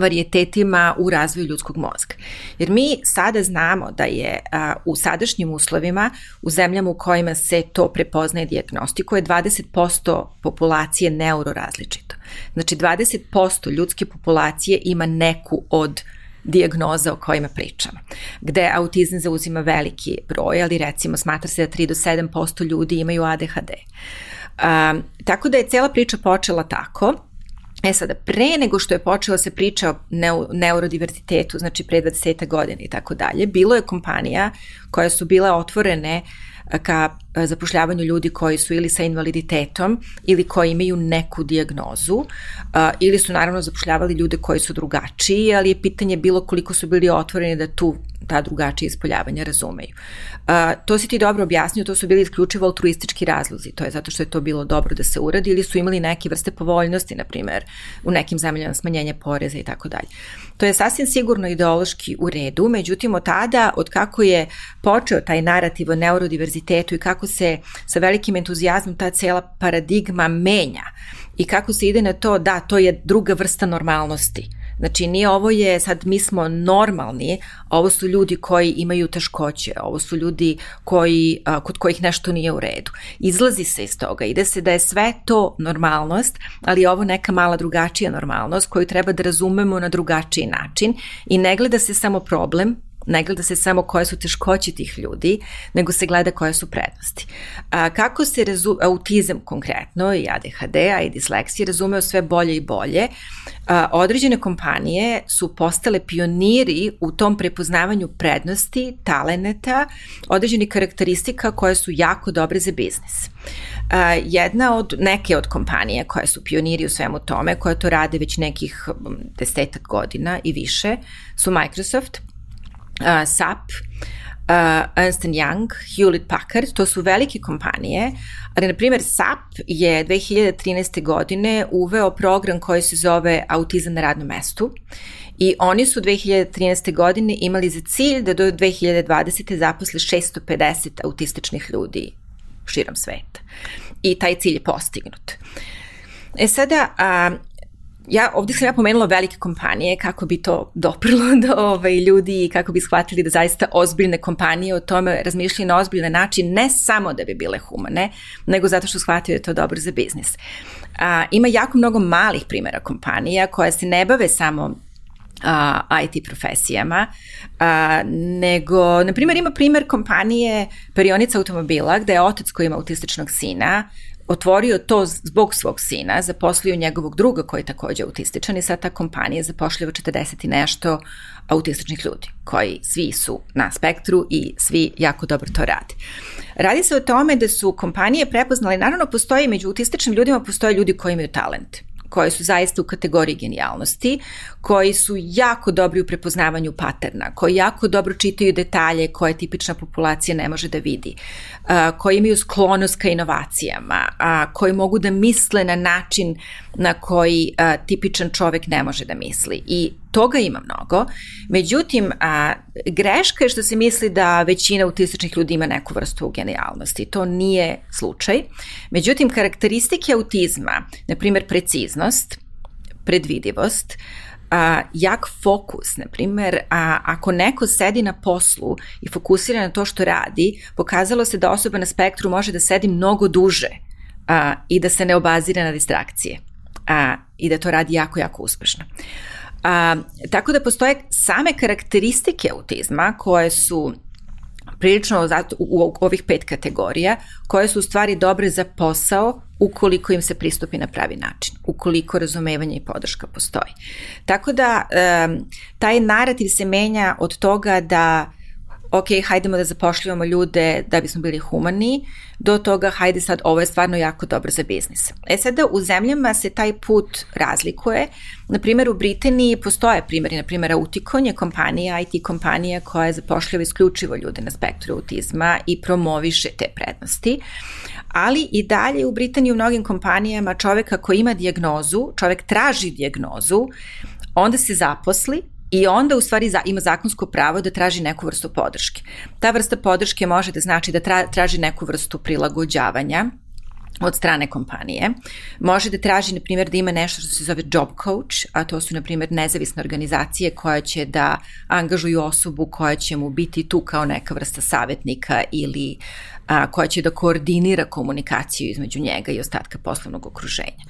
varijetetima u razvoju ljudskog mozga. Jer mi sada znamo da je a, u sadašnjim uslovima, u zemljama u kojima se to prepoznaje diagnostikuje, 20% populacije neurorazličito. Znači 20% ljudske populacije ima neku od dijagnoza o kojima pričamo, gde autizam zauzima veliki broj, ali recimo smatra se da 3 do 7% ljudi imaju ADHD. A, tako da je cela priča počela tako, E sada, pre nego što je počela se priča o neurodiversitetu, znači pre 20 godina i tako dalje, bilo je kompanija koje su bile otvorene ka zapošljavanju ljudi koji su ili sa invaliditetom ili koji imaju neku dijagnozu ili su naravno zapošljavali ljude koji su drugačiji, ali je pitanje bilo koliko su bili otvoreni da tu ta drugačija ispoljavanja razumeju. A, to si ti dobro objasnio, to su bili isključivo altruistički razlozi, to je zato što je to bilo dobro da se uradi ili su imali neke vrste povoljnosti, na primer, u nekim zemljama smanjenje poreza i tako dalje. To je sasvim sigurno ideološki u redu, međutim od tada, od kako je počeo taj narativ o neurodiverzitetu i kako se sa velikim entuzijazmom ta cela paradigma menja i kako se ide na to da to je druga vrsta normalnosti Znači, nije ovo je, sad mi smo normalni, ovo su ljudi koji imaju teškoće, ovo su ljudi koji, a, kod kojih nešto nije u redu. Izlazi se iz toga, ide se da je sve to normalnost, ali je ovo neka mala drugačija normalnost koju treba da razumemo na drugačiji način i ne gleda se samo problem, ne gleda se samo koje su teškoće tih ljudi, nego se gleda koje su prednosti. A, kako se razu, autizam konkretno i ADHD, a i disleksija razumeo sve bolje i bolje, a, određene kompanije su postale pioniri u tom prepoznavanju prednosti, taleneta, određenih karakteristika koje su jako dobre za biznis. A, jedna od, neke od kompanije koje su pioniri u svemu tome, koje to rade već nekih desetak godina i više, su Microsoft, SAP, uh, Ernst Young, Hewlett Packard, to su velike kompanije, ali na primjer SAP je 2013. godine uveo program koji se zove Autizam na radnom mestu i oni su 2013. godine imali za cilj da do 2020. zaposle 650 autističnih ljudi širom sveta. I taj cilj je postignut. E sada, a, ja, ovde sam ja pomenula velike kompanije kako bi to doprlo do ovaj, ljudi i kako bi shvatili da zaista ozbiljne kompanije o tome razmišljaju na ozbiljan način, ne samo da bi bile humane, nego zato što shvataju da je to dobro za biznis. A, ima jako mnogo malih primjera kompanija koja se ne bave samo a, IT profesijama, a, nego, na primjer, ima primjer kompanije perionica automobila gde je otac koji ima autističnog sina otvorio to zbog svog sina, zaposlio njegovog druga koji je takođe autističan i sad ta kompanija zapošljava 40 i nešto autističnih ljudi koji svi su na spektru i svi jako dobro to rade. Radi se o tome da su kompanije prepoznale, naravno postoji među autističnim ljudima postoje ljudi koji imaju talent koji su zaista u kategoriji genijalnosti, koji su jako dobri u prepoznavanju paterna, koji jako dobro čitaju detalje koje tipična populacija ne može da vidi, koji imaju sklonost ka inovacijama, koji mogu da misle na način na koji tipičan čovek ne može da misli. I toga ima mnogo. Međutim, a, greška je što se misli da većina autističnih ljudi ima neku vrstu genijalnosti. To nije slučaj. Međutim, karakteristike autizma, na primjer preciznost, predvidivost, a, jak fokus, na primer, a, ako neko sedi na poslu i fokusira na to što radi, pokazalo se da osoba na spektru može da sedi mnogo duže a, i da se ne obazira na distrakcije a, i da to radi jako, jako uspešno. A, tako da postoje same karakteristike autizma koje su prilično u ovih pet kategorija, koje su u stvari dobre za posao ukoliko im se pristupi na pravi način, ukoliko razumevanje i podrška postoji. Tako da taj narativ se menja od toga da ok, hajdemo da zapošljavamo ljude da bismo bili humani, do toga hajde sad ovo je stvarno jako dobro za biznis. E sada u zemljama se taj put razlikuje. Na primjer u Britaniji postoje primjeri, na primjer Auticon je kompanija, IT kompanija koja zapošljava isključivo ljude na spektru autizma i promoviše te prednosti. Ali i dalje u Britaniji u mnogim kompanijama čoveka koji ima dijagnozu, čovek traži dijagnozu, onda se zaposli, I onda u stvari za, ima zakonsko pravo da traži neku vrstu podrške. Ta vrsta podrške može da znači da tra, traži neku vrstu prilagođavanja, od strane kompanije. Može da traži, na primjer, da ima nešto što se zove job coach, a to su, na primjer, nezavisne organizacije koje će da angažuju osobu koja će mu biti tu kao neka vrsta savjetnika ili a, koja će da koordinira komunikaciju između njega i ostatka poslovnog okruženja.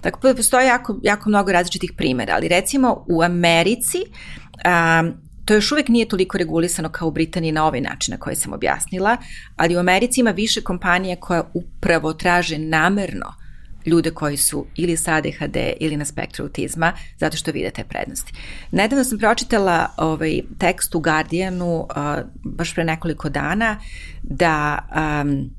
Tako da postoje jako, jako mnogo različitih primjera, ali recimo u Americi a, to još uvek nije toliko regulisano kao u Britaniji na ovaj način na koji sam objasnila, ali u Americi ima više kompanija koja upravo traže namerno ljude koji su ili sa ADHD ili na spektru autizma, zato što vide te prednosti. Nedavno sam pročitala ovaj tekst u Guardianu, uh, baš pre nekoliko dana, da um,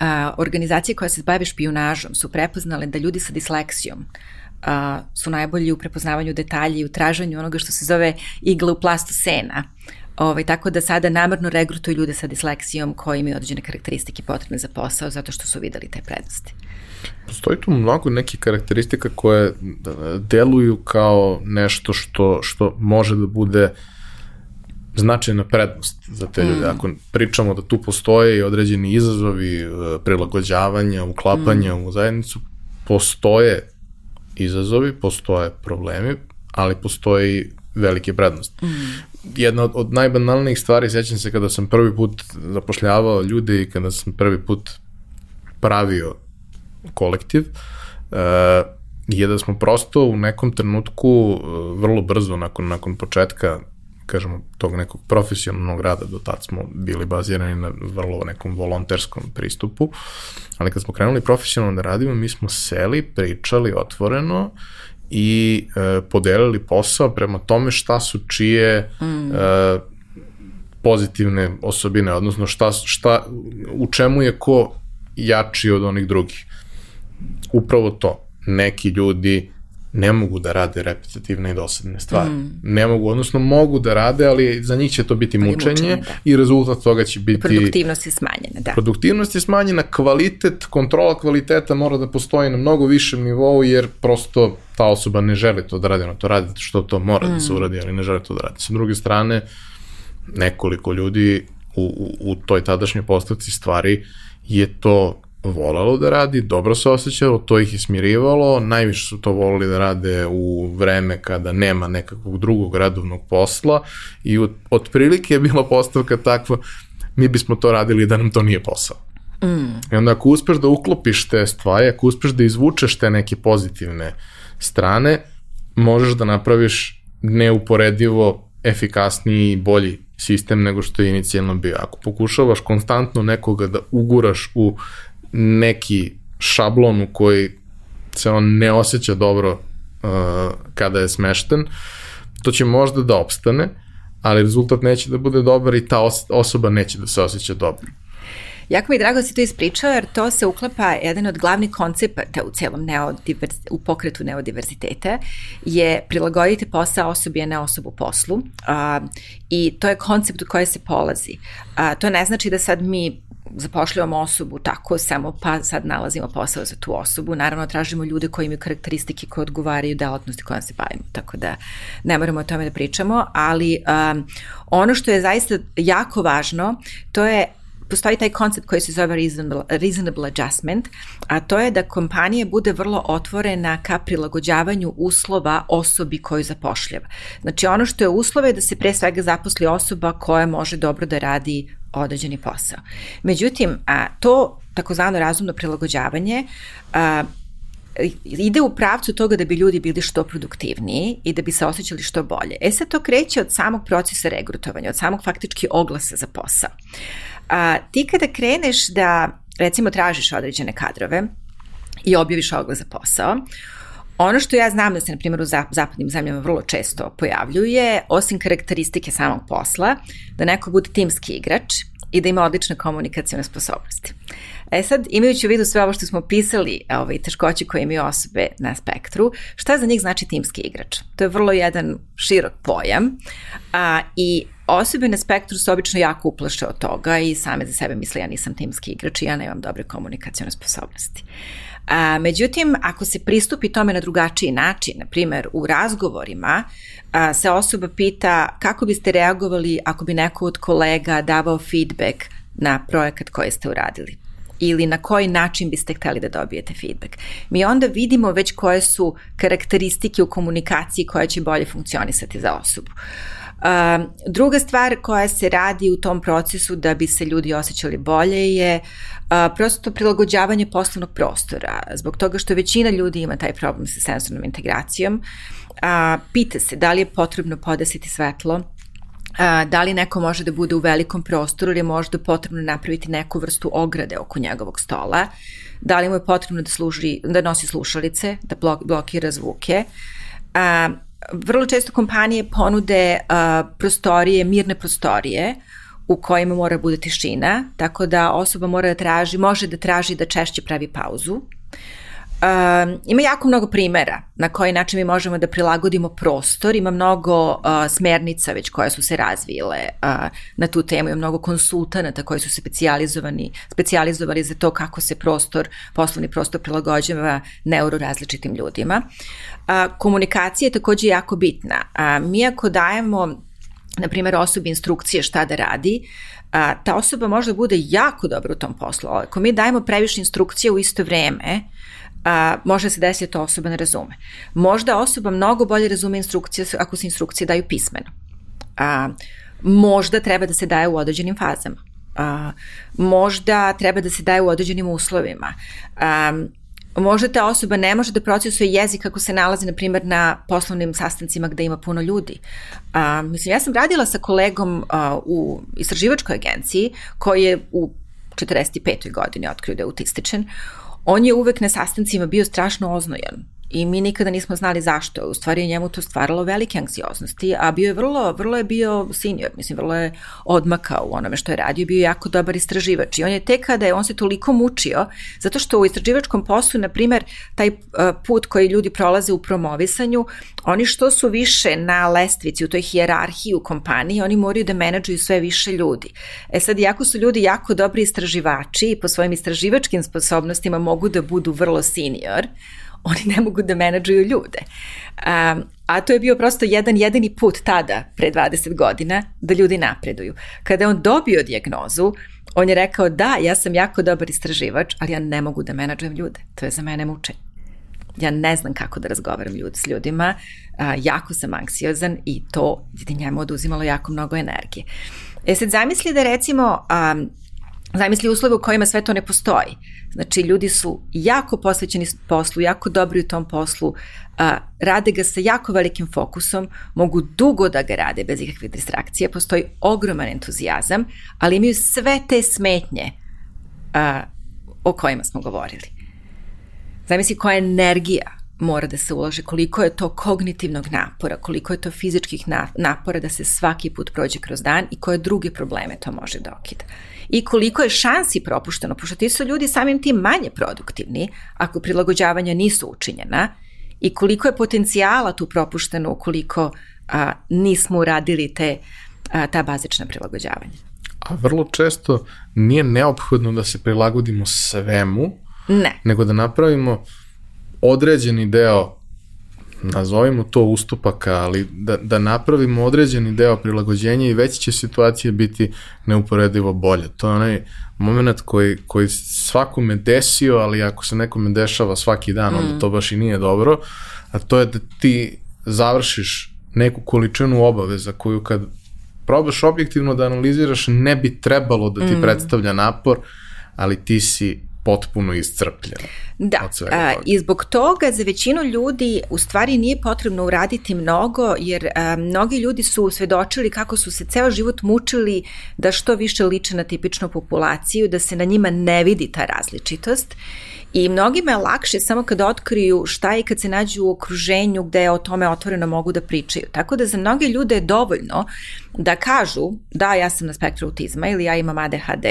a, organizacije koje se bave špijunažom su prepoznale da ljudi sa disleksijom a, su najbolji u prepoznavanju detalja i u traženju onoga što se zove igla u plastu sena. Ovaj, tako da sada namrno regrutuju ljude sa disleksijom koji imaju određene karakteristike potrebne za posao zato što su videli te prednosti. Postoji tu mnogo nekih karakteristika koje deluju kao nešto što, što može da bude značajna prednost za te ljude. Mm. Ako pričamo da tu postoje i određeni izazovi e, prilagođavanja, uklapanja mm. u zajednicu, postoje izazovi, postoje problemi, ali postoji velike prednosti. Mm. Jedna od, od najbanalnijih stvari, sećam se kada sam prvi put zapošljavao ljude i kada sam prvi put pravio kolektiv, uh, je da smo prosto u nekom trenutku, vrlo brzo nakon, nakon početka kažemo, tog nekog profesionalnog rada, do tad smo bili bazirani na vrlo nekom volonterskom pristupu, ali kad smo krenuli profesionalno da radimo, mi smo seli, pričali otvoreno i e, podelili posao prema tome šta su čije mm. e, pozitivne osobine, odnosno šta, šta, u čemu je ko jači od onih drugih. Upravo to. Neki ljudi ne mogu da rade repetitivne i dosadne stvari. Mm. Ne mogu, odnosno mogu da rade, ali za njih će to biti mučenje, mučenje da. i rezultat toga će biti... Produktivnost je smanjena, da. Produktivnost je smanjena, kvalitet, kontrola kvaliteta mora da postoji na mnogo višem nivou, jer prosto ta osoba ne želi to da radi, ona to radi što to mora mm. da se mm. uradi, ali ne želi to da radi. Sa druge strane, nekoliko ljudi u, u, u toj tadašnjoj postavci stvari je to volelo da radi, dobro se osjećalo, to ih je smirivalo, najviše su to volili da rade u vreme kada nema nekakvog drugog radovnog posla i od, otprilike je bila postavka takva, mi bismo to radili da nam to nije posao. Mm. I onda ako uspeš da uklopiš te stvari, ako uspeš da izvučeš te neke pozitivne strane, možeš da napraviš neuporedivo efikasniji i bolji sistem nego što je inicijalno bio. Ako pokušavaš konstantno nekoga da uguraš u neki šablon u koji se on ne osjeća dobro uh, kada je smešten, to će možda da opstane, ali rezultat neće da bude dobar i ta os osoba neće da se osjeća dobro. Jako mi je drago da si to ispričao, jer to se uklapa jedan od glavnih koncepata u celom neodivers, u pokretu neodiverziteta, je prilagoditi posao osobi, a ne osobu poslu. Uh, I to je koncept u koje se polazi. Uh, to ne znači da sad mi zapošljavamo osobu tako samo pa sad nalazimo posao za tu osobu. Naravno tražimo ljude koji imaju karakteristike koje odgovaraju delatnosti kojom se bavimo, tako da ne moramo o tome da pričamo, ali um, ono što je zaista jako važno, to je postoji taj koncept koji se zove reasonable, reasonable adjustment, a to je da kompanija bude vrlo otvorena ka prilagođavanju uslova osobi koju zapošljava. Znači ono što je uslove je da se pre svega zaposli osoba koja može dobro da radi određeni posao. Međutim, a, to takozvano razumno prilagođavanje a, ide u pravcu toga da bi ljudi bili što produktivniji i da bi se osjećali što bolje. E sad to kreće od samog procesa regrutovanja, od samog faktički oglasa za posao. A, ti kada kreneš da, recimo, tražiš određene kadrove i objaviš oglas za posao, Ono što ja znam da se, na primjer, u zapadnim zemljama vrlo često pojavljuje, osim karakteristike samog posla, da neko bude timski igrač i da ima odlične komunikacijone sposobnosti. E sad, imajući u vidu sve ovo što smo pisali, ovaj, teškoće koje imaju osobe na spektru, šta za njih znači timski igrač? To je vrlo jedan širok pojam a, i osobe na spektru se obično jako uplaše od toga i same za sebe misle ja nisam timski igrač i ja nemam dobre komunikacijone sposobnosti. A, međutim, ako se pristupi tome na drugačiji način, na primer u razgovorima, a, se osoba pita kako biste reagovali ako bi neko od kolega davao feedback na projekat koji ste uradili ili na koji način biste hteli da dobijete feedback. Mi onda vidimo već koje su karakteristike u komunikaciji koje će bolje funkcionisati za osobu. Uh, druga stvar koja se radi u tom procesu da bi se ljudi osjećali bolje je prosto prilagođavanje poslovnog prostora. Zbog toga što većina ljudi ima taj problem sa sensornom integracijom. Uh, pita se da li je potrebno podesiti svetlo, a, da li neko može da bude u velikom prostoru ili je možda potrebno napraviti neku vrstu ograde oko njegovog stola, da li mu je potrebno da, služi, da nosi slušalice, da blok, blokira zvuke. A, vrlo često kompanije ponude a, prostorije, mirne prostorije, u kojima mora bude tišina, tako da osoba mora da traži, može da traži da češće pravi pauzu, Um, ima jako mnogo primera na koji način mi možemo da prilagodimo prostor, ima mnogo uh, smernica već koje su se razvile uh, na tu temu, ima mnogo konsultanata koji su se specijalizovani, specijalizovali za to kako se prostor, poslovni prostor prilagođava neurorazličitim ljudima. Uh, komunikacija je takođe jako bitna. Uh, mi ako dajemo na primjer osobi instrukcije šta da radi, a, ta osoba možda bude jako dobra u tom poslu. Ako mi dajemo previše instrukcije u isto vreme, a, može se desiti da osoba ne razume. Možda osoba mnogo bolje razume instrukcije ako se instrukcije daju pismeno. A, možda treba da se daje u određenim fazama. A, možda treba da se daje u određenim uslovima. A, možda ta osoba ne može da procesuje jezik ako se nalazi, na primjer, na poslovnim sastancima gde ima puno ljudi. A, mislim, ja sam radila sa kolegom a, u istraživačkoj agenciji koji je u 45. godini otkrio da je autističan on je uvek na sastancima bio strašno oznojan i mi nikada nismo znali zašto. U stvari je njemu to stvaralo velike anksioznosti, a bio je vrlo, vrlo je bio senior, mislim, vrlo je odmakao u onome što je radio, bio je jako dobar istraživač i on je tek kada je, on se toliko mučio, zato što u istraživačkom poslu, na primer, taj uh, put koji ljudi prolaze u promovisanju, oni što su više na lestvici, u toj hijerarhiji u kompaniji, oni moraju da menadžuju sve više ljudi. E sad, jako su ljudi jako dobri istraživači i po svojim istraživačkim sposobnostima mogu da budu vrlo senior, oni ne mogu da menadžuju ljude. Um, a to je bio prosto jedan jedini put tada, pre 20 godina, da ljudi napreduju. Kada je on dobio dijagnozu, on je rekao da, ja sam jako dobar istraživač, ali ja ne mogu da menadžujem ljude. To je za mene mučenje. Ja ne znam kako da razgovaram ljudi s ljudima, a, jako sam anksiozan i to je njemu oduzimalo jako mnogo energije. E sad zamisli da recimo um, Zamisli uslove u kojima sve to ne postoji. Znači, ljudi su jako posvećeni poslu, jako dobri u tom poslu, a, rade ga sa jako velikim fokusom, mogu dugo da ga rade bez ikakve distrakcije, postoji ogroman entuzijazam, ali imaju sve te smetnje a, o kojima smo govorili. Zamisli koja energija mora da se uloži, koliko je to kognitivnog napora, koliko je to fizičkih napora da se svaki put prođe kroz dan i koje druge probleme to može da okida i koliko je šansi propušteno, pošto ti su ljudi samim tim manje produktivni ako prilagođavanja nisu učinjena i koliko je potencijala tu propušteno ukoliko a, nismo uradili te, a, ta bazična prilagođavanja. A vrlo često nije neophodno da se prilagodimo svemu, ne. nego da napravimo određeni deo nazovimo to ustupaka, ali da, da napravimo određeni deo prilagođenja i već će situacija biti neuporedivo bolje. To je onaj moment koji, koji svakome desio, ali ako se nekome dešava svaki dan, onda mm. to baš i nije dobro, a to je da ti završiš neku količinu obaveza koju kad probaš objektivno da analiziraš ne bi trebalo da ti mm. predstavlja napor, ali ti si potpuno iscrpljena. Da, a, i zbog toga za većinu ljudi u stvari nije potrebno uraditi mnogo, jer a, mnogi ljudi su svedočili kako su se ceo život mučili da što više liče na tipičnu populaciju, da se na njima ne vidi ta različitost I mnogima je lakše samo kada otkriju šta je kad se nađu u okruženju gde o tome otvoreno mogu da pričaju. Tako da za mnoge ljude je dovoljno da kažu da ja sam na spektru autizma ili ja imam ADHD,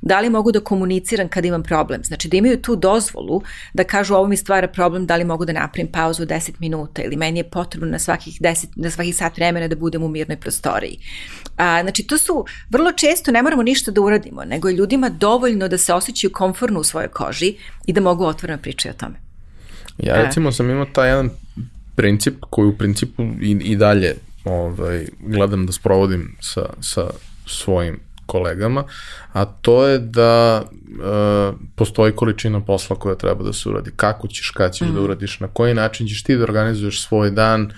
da li mogu da komuniciram kad imam problem. Znači da imaju tu dozvolu da kažu ovo mi stvara problem, da li mogu da napravim pauzu 10 minuta ili meni je potrebno na svakih, 10, na svakih sat vremena da budem u mirnoj prostoriji. A, znači to su vrlo često ne moramo ništa da uradimo, nego je ljudima dovoljno da se osjećaju komforno u svojoj koži i da mogu otvoreno pričati o tome. Ja e. recimo sam imao taj jedan princip koji u principu i, i dalje ovaj, gledam da sprovodim sa, sa svojim kolegama, a to je da e, postoji količina posla koja treba da se uradi. Kako ćeš, kad ćeš mm. da mhm. uradiš, na koji način ćeš ti da organizuješ svoj dan,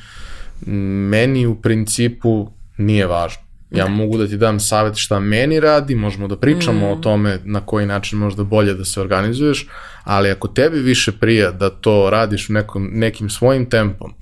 meni u principu nije važno. Ja da. mogu da ti dam savet šta meni radi, možemo da pričamo mm. o tome na koji način možda bolje da se organizuješ, ali ako tebi više prija da to radiš nekom, nekim svojim tempom,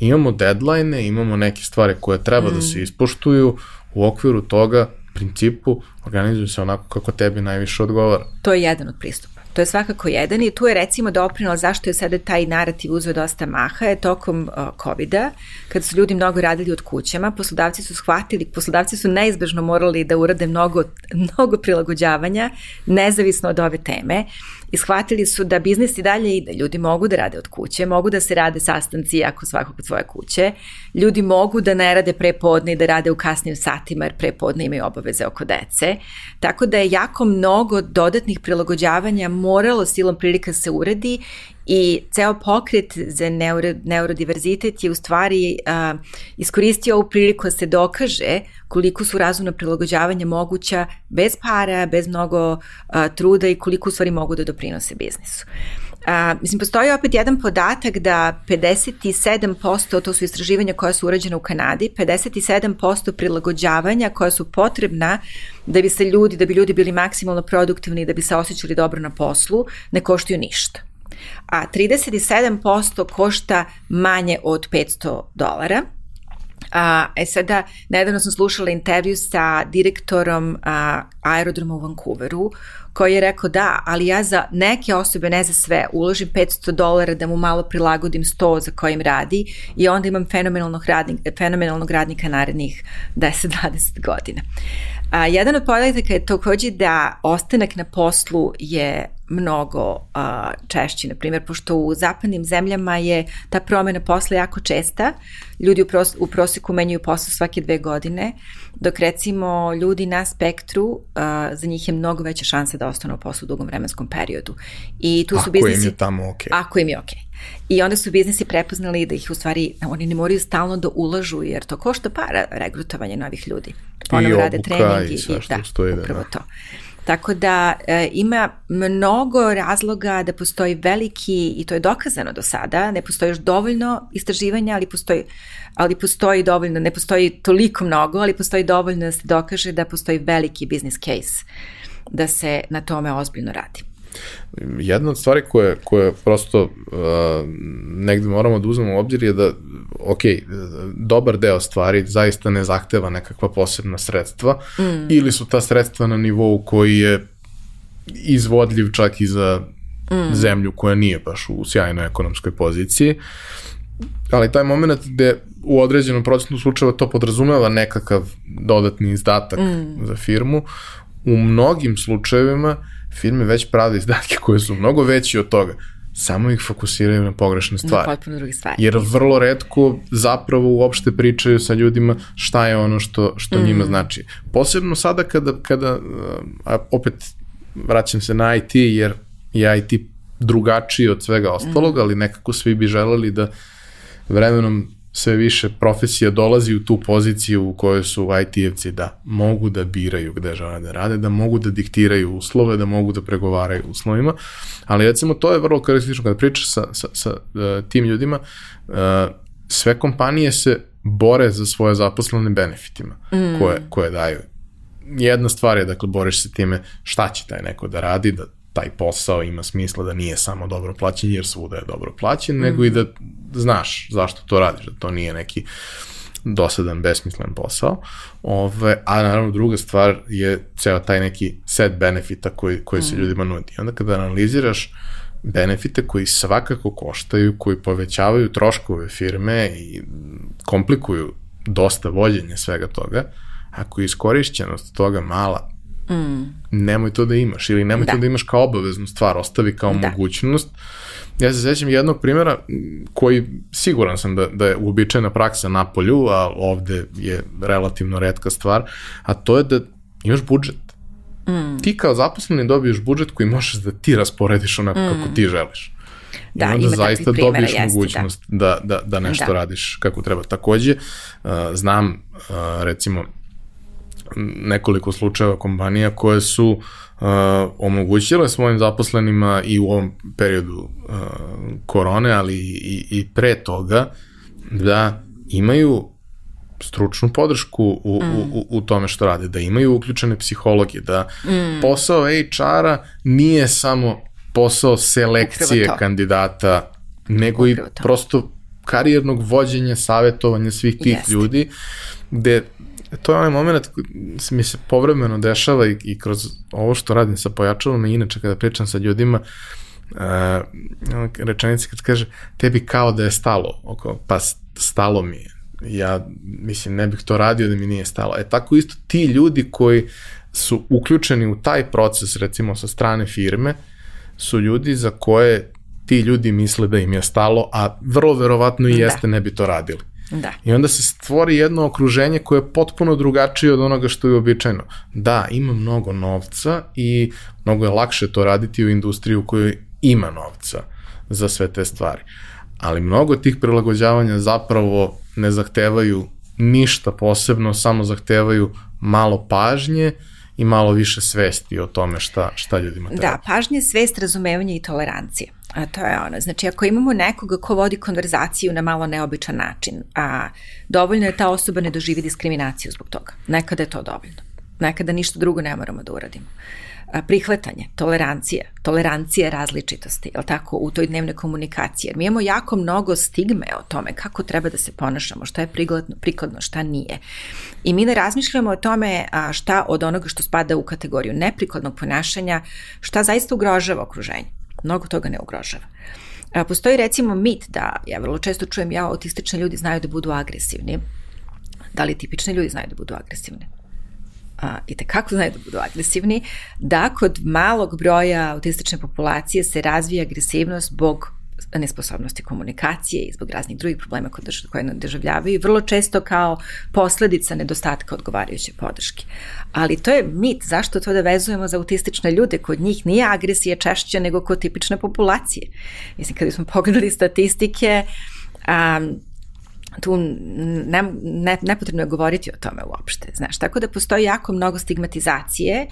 imamo deadline imamo neke stvari koje treba mm. da se mm. ispoštuju, u okviru toga, principu, organizuju se onako kako tebi najviše odgovara. To je jedan od pristupa. To je svakako jedan i tu je recimo doprinala zašto je sada taj narativ uzeo dosta maha je tokom uh, COVID-a, kad su ljudi mnogo radili od kućama, poslodavci su shvatili, poslodavci su neizbežno morali da urade mnogo, mnogo prilagođavanja, nezavisno od ove teme i shvatili su da biznis i dalje ide. Ljudi mogu da rade od kuće, mogu da se rade sastanci jako svakog od svoje kuće, ljudi mogu da ne rade prepodne i da rade u kasnim satima jer prepodne imaju obaveze oko dece. Tako da je jako mnogo dodatnih prilagođavanja moralo silom prilika se uredi I ceo pokret za neuro, neurodiverzitet je u stvari uh, iskoristio ovu priliku da se dokaže koliko su razumna prilagođavanja moguća bez para, bez mnogo uh, truda i koliko u stvari mogu da doprinose biznisu. A, mislim, postoji opet jedan podatak da 57%, to su istraživanja koja su urađena u Kanadi, 57% prilagođavanja koja su potrebna da bi se ljudi, da bi ljudi bili maksimalno produktivni, da bi se osjećali dobro na poslu, ne koštuju ništa a 37% košta manje od 500 dolara. A, e sada, nedavno sam slušala intervju sa direktorom a, aerodroma u Vancouveru, koji je rekao da, ali ja za neke osobe, ne za sve, uložim 500 dolara da mu malo prilagodim sto za kojim radi i onda imam fenomenalnog radnika, fenomenalnog radnika narednih 10-20 godina. A, jedan od podataka je takođe da ostanak na poslu je mnogo a, češći, na primjer, pošto u zapadnim zemljama je ta promena posla jako česta, ljudi u, pros, u prosjeku menjaju posao svake dve godine, dok recimo ljudi na spektru, a, za njih je mnogo veća šansa da ostanu u poslu u dugom vremenskom periodu. I tu su ako biznisi, im je tamo ok. Ako im je ok. I onda su biznisi prepoznali da ih u stvari, oni ne moraju stalno da ulažu, jer to košta para regrutovanje novih ljudi. Ponovno rade trening i, i da, upravo da. to. Tako da e, ima mnogo razloga da postoji veliki, i to je dokazano do sada, ne postoji još dovoljno istraživanja, ali postoji, ali postoji dovoljno, ne postoji toliko mnogo, ali postoji dovoljno da se dokaže da postoji veliki business case da se na tome ozbiljno radi. Jedna od stvari koje, koje prosto uh, negde moramo da uzmemo u obzir je da, ok, dobar deo stvari zaista ne zahteva nekakva posebna sredstva mm. ili su ta sredstva na nivou koji je izvodljiv čak i za mm. zemlju koja nije baš u sjajnoj ekonomskoj poziciji. Ali taj moment gde u određenom procentu slučajeva to podrazumeva nekakav dodatni izdatak mm. za firmu, u mnogim slučajevima firme već prave izdatke koje su mnogo veći od toga samo ih fokusiraju na pogrešne stvari. Na potpuno druge stvari. Jer vrlo redko zapravo uopšte pričaju sa ljudima šta je ono što, što mm. njima znači. Posebno sada kada, kada a opet vraćam se na IT jer je IT drugačiji od svega ostalog, mm. ali nekako svi bi želeli da vremenom sve više profesija dolazi u tu poziciju u kojoj su IT-evci da mogu da biraju gde žele da rade, da mogu da diktiraju uslove, da mogu da pregovaraju uslovima, ali recimo to je vrlo karakteristično kada pričaš sa, sa, sa uh, tim ljudima, uh, sve kompanije se bore za svoje zaposlene benefitima mm. koje, koje daju. Jedna stvar je, dakle, boriš se time šta će taj neko da radi, da taj posao ima smisla da nije samo dobro plaćen jer svuda je dobro plaćen, mm. nego i da znaš zašto to radiš, da to nije neki dosadan, besmislen posao. Ove, a naravno druga stvar je ceo taj neki set benefita koji, koji se mm. ljudima nudi. Onda kada analiziraš benefite koji svakako koštaju, koji povećavaju troškove firme i komplikuju dosta voljenje svega toga, ako je iskorišćenost toga mala, mm. nemoj to da imaš ili nemoj da. to da imaš kao obaveznu stvar, ostavi kao da. mogućnost. Ja se sećam jednog primjera koji siguran sam da, da je uobičajena praksa na polju, a ovde je relativno redka stvar, a to je da imaš budžet. Mm. Ti kao zaposleni dobiješ budžet koji možeš da ti rasporediš onako mm. kako ti želiš. Da, I onda zaista dobiješ jeste, mogućnost da. Da, da, da nešto da. radiš kako treba. Takođe, uh, znam, uh, recimo, nekoliko slučajeva kompanija koje su uh, omogućile svojim zaposlenima i u ovom periodu uh, korone, ali i, i pre toga, da imaju stručnu podršku u, mm. u, u tome što rade, da imaju uključene psihologe, da mm. posao HR-a nije samo posao selekcije kandidata, nego Upravo i to. prosto karijernog vođenja, savjetovanja svih tih Jeste. ljudi, gde to je onaj moment mi se povremeno dešava i, i kroz ovo što radim sa pojačalom i inače kada pričam sa ljudima, uh, rečenica kad kaže tebi kao da je stalo, oko, pa stalo mi je. Ja, mislim, ne bih to radio da mi nije stalo. E tako isto ti ljudi koji su uključeni u taj proces, recimo sa strane firme, su ljudi za koje ti ljudi misle da im je stalo, a vrlo verovatno i da. jeste da. ne bi to radili. Da. I onda se stvori jedno okruženje koje je potpuno drugačije od onoga što je običajno. Da, ima mnogo novca i mnogo je lakše to raditi u industriji u kojoj ima novca za sve te stvari. Ali mnogo tih prilagođavanja zapravo ne zahtevaju ništa posebno, samo zahtevaju malo pažnje i malo više svesti o tome šta, šta ljudima treba. Da, pažnje, svest, razumevanje i tolerancija. A to je ono, znači ako imamo nekoga ko vodi konverzaciju na malo neobičan način, a dovoljno je ta osoba ne doživi diskriminaciju zbog toga. Nekada je to dovoljno. Nekada ništa drugo ne moramo da uradimo. A, prihvatanje, tolerancija, tolerancija različitosti, je tako, u toj dnevnoj komunikaciji. Jer mi imamo jako mnogo stigme o tome kako treba da se ponašamo, šta je prikladno, prikladno šta nije. I mi ne razmišljamo o tome a, šta od onoga što spada u kategoriju neprikladnog ponašanja, šta zaista ugrožava okruženje mnogo toga ne ugrožava. A, postoji recimo mit da, ja vrlo često čujem ja, autistični ljudi znaju da budu agresivni. Da li tipični ljudi znaju da budu agresivni? a, i tekako znaju da budu agresivni, da kod malog broja autistične populacije se razvija agresivnost zbog nesposobnosti komunikacije i zbog raznih drugih problema koje državljavaju, vrlo često kao posledica nedostatka odgovarajuće podrške. Ali to je mit, zašto to da vezujemo za autistične ljude? Kod njih nije agresija češća nego kod tipične populacije. Mislim, kada smo pogledali statistike, um, tu ne, ne, nepotrebno je govoriti o tome uopšte, znaš, tako da postoji jako mnogo stigmatizacije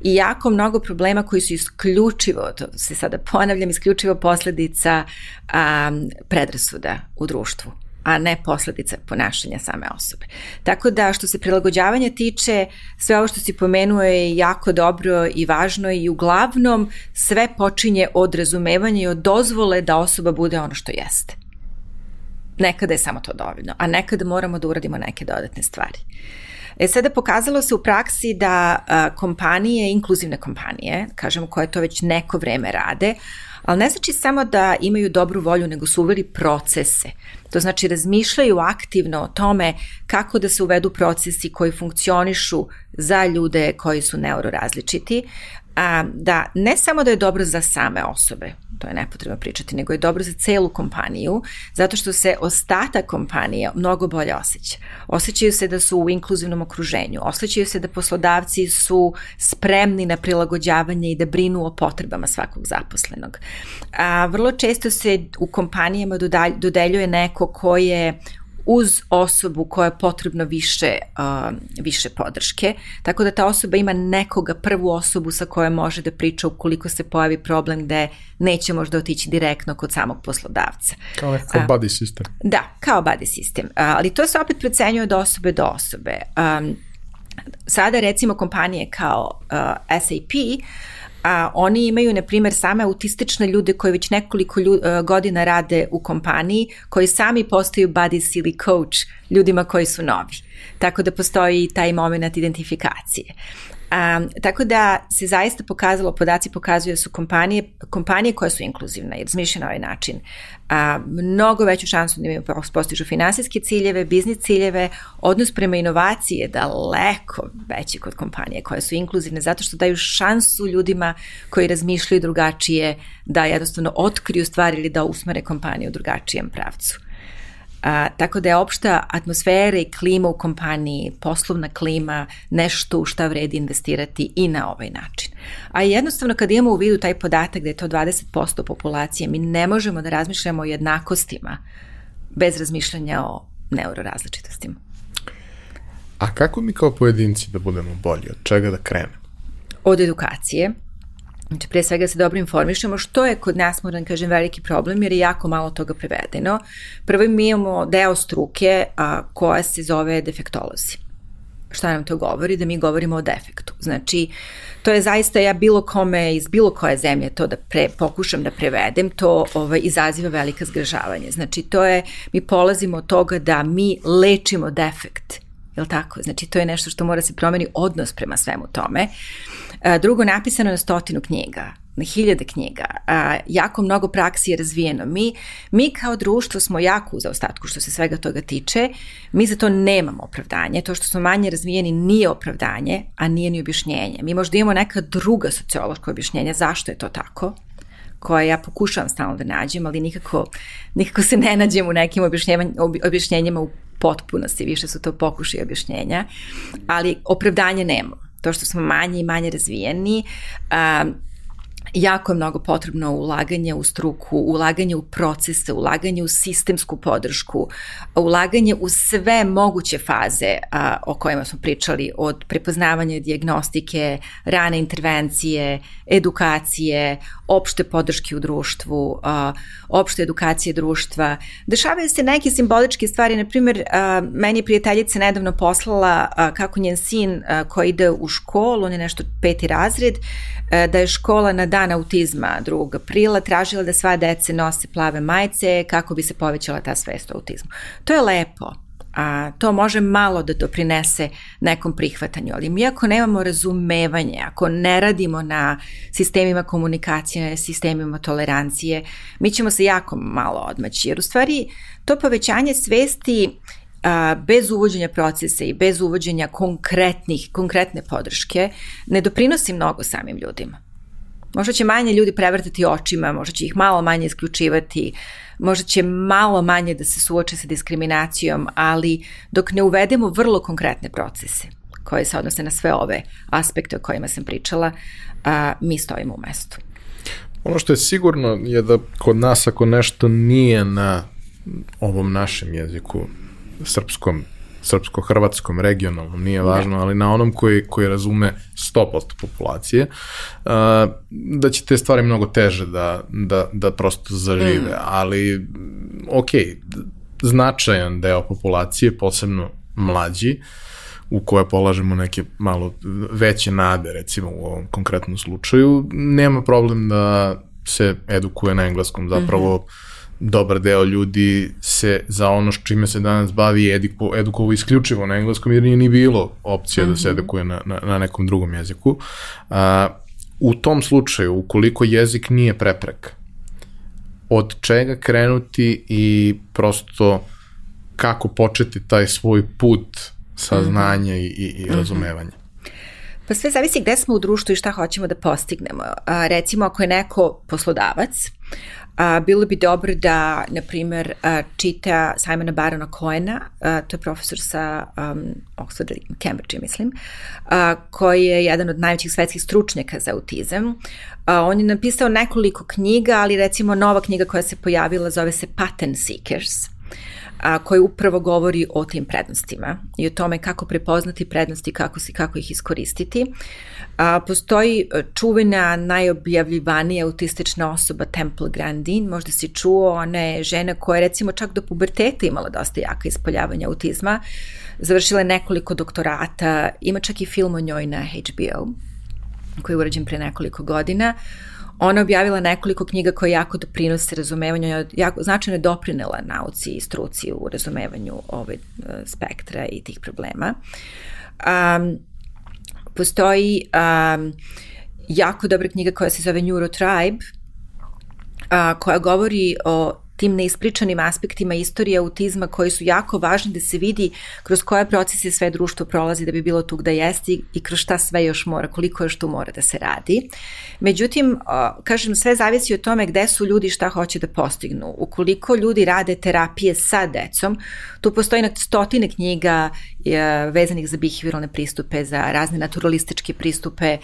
i jako mnogo problema koji su isključivo, to se sada ponavljam, isključivo posledica um, predrasuda u društvu a ne posledica ponašanja same osobe. Tako da što se prilagođavanja tiče, sve ovo što si pomenuo je jako dobro i važno i uglavnom sve počinje od razumevanja i od dozvole da osoba bude ono što jeste. Nekada je samo to dovoljno, a nekada moramo da uradimo neke dodatne stvari. E sada pokazalo se u praksi da a, kompanije, inkluzivne kompanije, kažemo koje to već neko vreme rade, ali ne znači samo da imaju dobru volju, nego su uveli procese. To znači razmišljaju aktivno o tome kako da se uvedu procesi koji funkcionišu za ljude koji su neurorazličiti, a, da ne samo da je dobro za same osobe, to je nepotrebno pričati, nego je dobro za celu kompaniju, zato što se ostatak kompanije mnogo bolje osjeća. Osjećaju se da su u inkluzivnom okruženju, osjećaju se da poslodavci su spremni na prilagođavanje i da brinu o potrebama svakog zaposlenog. A, vrlo često se u kompanijama dodeljuje neko ko je uz osobu koja je potrebno više, uh, više podrške, tako da ta osoba ima nekoga, prvu osobu sa kojom može da priča ukoliko se pojavi problem gde neće možda otići direktno kod samog poslodavca. Kao neko uh, buddy sistem. Da, kao buddy sistem, uh, ali to se opet procenjuje od osobe do osobe. Um, sada recimo kompanije kao uh, SAP a, oni imaju, na primjer, same autistične ljude koji već nekoliko ljud, uh, godina rade u kompaniji, koji sami postaju buddies ili coach ljudima koji su novi. Tako da postoji taj moment identifikacije. Um, tako da se zaista pokazalo, podaci pokazuju da su kompanije, kompanije koje su inkluzivne i razmišljene na ovaj način, a, mnogo veću šansu da imaju postižu finansijske ciljeve, biznis ciljeve, odnos prema inovaciji je daleko veći kod kompanije koje su inkluzivne zato što daju šansu ljudima koji razmišljaju drugačije da jednostavno otkriju stvari ili da usmere kompaniju u drugačijem pravcu. A, tako da je opšta atmosfera i klima u kompaniji, poslovna klima, nešto u šta vredi investirati i na ovaj način. A jednostavno kad imamo u vidu taj podatak da je to 20% populacije, mi ne možemo da razmišljamo o jednakostima bez razmišljanja o neurorazličitostima. A kako mi kao pojedinci da budemo bolji? Od čega da krenemo? Od edukacije, Znači, pre svega se dobro informišemo, što je kod nas, moram da kažem, veliki problem, jer je jako malo toga prevedeno. Prvo mi imamo deo struke a, koja se zove defektolozi. Šta nam to govori? Da mi govorimo o defektu. Znači, to je zaista, ja bilo kome iz bilo koje zemlje to da pre, pokušam da prevedem, to ovaj, izaziva velika zgražavanje. Znači, to je, mi polazimo od toga da mi lečimo defekt. Je li tako? Znači, to je nešto što mora se promeni odnos prema svemu tome. Drugo, napisano na stotinu knjiga na hiljade knjiga, a, jako mnogo praksi je razvijeno. Mi, mi kao društvo smo jako u zaostatku što se svega toga tiče, mi za to nemamo opravdanje, to što smo manje razvijeni nije opravdanje, a nije ni objašnjenje. Mi možda imamo neka druga sociološka objašnjenja zašto je to tako, koje ja pokušavam stalno da nađem, ali nikako, nikako se ne nađem u nekim objašnjenjima u potpunosti, više su to pokušaj objašnjenja, ali opravdanje nemamo to što smo manje i manje razvijeni, um, jako je mnogo potrebno ulaganje u struku, ulaganje u procese, ulaganje u sistemsku podršku, ulaganje u sve moguće faze a, o kojima smo pričali, od prepoznavanja diagnostike, rane intervencije, edukacije, opšte podrške u društvu, opšte edukacije društva. Dešavaju se neke simboličke stvari, na primjer, meni je prijateljica nedavno poslala kako njen sin koji ide u školu, on je nešto peti razred, da je škola na dan autizma 2. aprila tražila da sva dece nose plave majice kako bi se povećala ta svest o autizmu. To je lepo, a to može malo da doprinese nekom prihvatanju, ali mi ako nemamo razumevanje, ako ne radimo na sistemima komunikacije, sistemima tolerancije, mi ćemo se jako malo odmaći, jer u stvari to povećanje svesti a, bez uvođenja procesa i bez uvođenja konkretnih, konkretne podrške ne doprinosi mnogo samim ljudima. Možda će manje ljudi prevrtati očima, možda će ih malo manje isključivati, možda će malo manje da se suoče sa diskriminacijom, ali dok ne uvedemo vrlo konkretne procese koje se odnose na sve ove aspekte o kojima sam pričala, a, mi stojimo u mestu. Ono što je sigurno je da kod nas ako nešto nije na ovom našem jeziku, srpskom, srpsko-hrvatskom, regionalnom, nije važno, da. ali na onom koji, koji razume 100% populacije, uh, da će te stvari mnogo teže da, da, da prosto zažive, mm. ali ok, značajan deo populacije, posebno mlađi, u koje polažemo neke malo veće nade, recimo u ovom konkretnom slučaju, nema problem da se edukuje na engleskom, zapravo mm -hmm dobar deo ljudi se za ono što čime se danas bavi eduku, edukovo isključivo na engleskom jer nije ni bilo opcije mm -hmm. da se mhm. edukuje na, na, na nekom drugom jeziku. A, u tom slučaju, ukoliko jezik nije prepreka, od čega krenuti i prosto kako početi taj svoj put saznanja mm -hmm. i, i, i razumevanja? Pa sve zavisi gde smo u društvu i šta hoćemo da postignemo. A, recimo, ako je neko poslodavac, a, bilo bi dobro da, na primer, čita Simona Barona Coena, a, to je profesor sa um, Oxford Cambridge, mislim, a, koji je jedan od najvećih svetskih stručnjaka za autizam. A, on je napisao nekoliko knjiga, ali recimo nova knjiga koja se pojavila zove se Pattern Seekers – a, koji upravo govori o tim prednostima i o tome kako prepoznati prednosti, kako, si, kako ih iskoristiti. A, postoji e, čuvena, najobjavljivanija autistična osoba Temple Grandin, možda si čuo, ona je žena koja je recimo čak do puberteta imala dosta jaka ispoljavanja autizma, završila je nekoliko doktorata, ima čak i film o njoj na HBO koji je urađen pre nekoliko godina. Ona objavila nekoliko knjiga koje jako doprinose razumevanju, jako značajno je doprinela nauci i struci u razumevanju ove e, spektra i tih problema. Um, postoji um, jako dobra knjiga koja se zove Neurotribe, a, koja govori o tim neispričanim aspektima istorije autizma koji su jako važni da se vidi kroz koje procese sve društvo prolazi da bi bilo tu gde jeste i kroz šta sve još mora, koliko još tu mora da se radi. Međutim, kažem, sve zavisi od tome gde su ljudi šta hoće da postignu. Ukoliko ljudi rade terapije sa decom, tu postoji na stotine knjiga e, vezanih za behavioralne pristupe, za razne naturalističke pristupe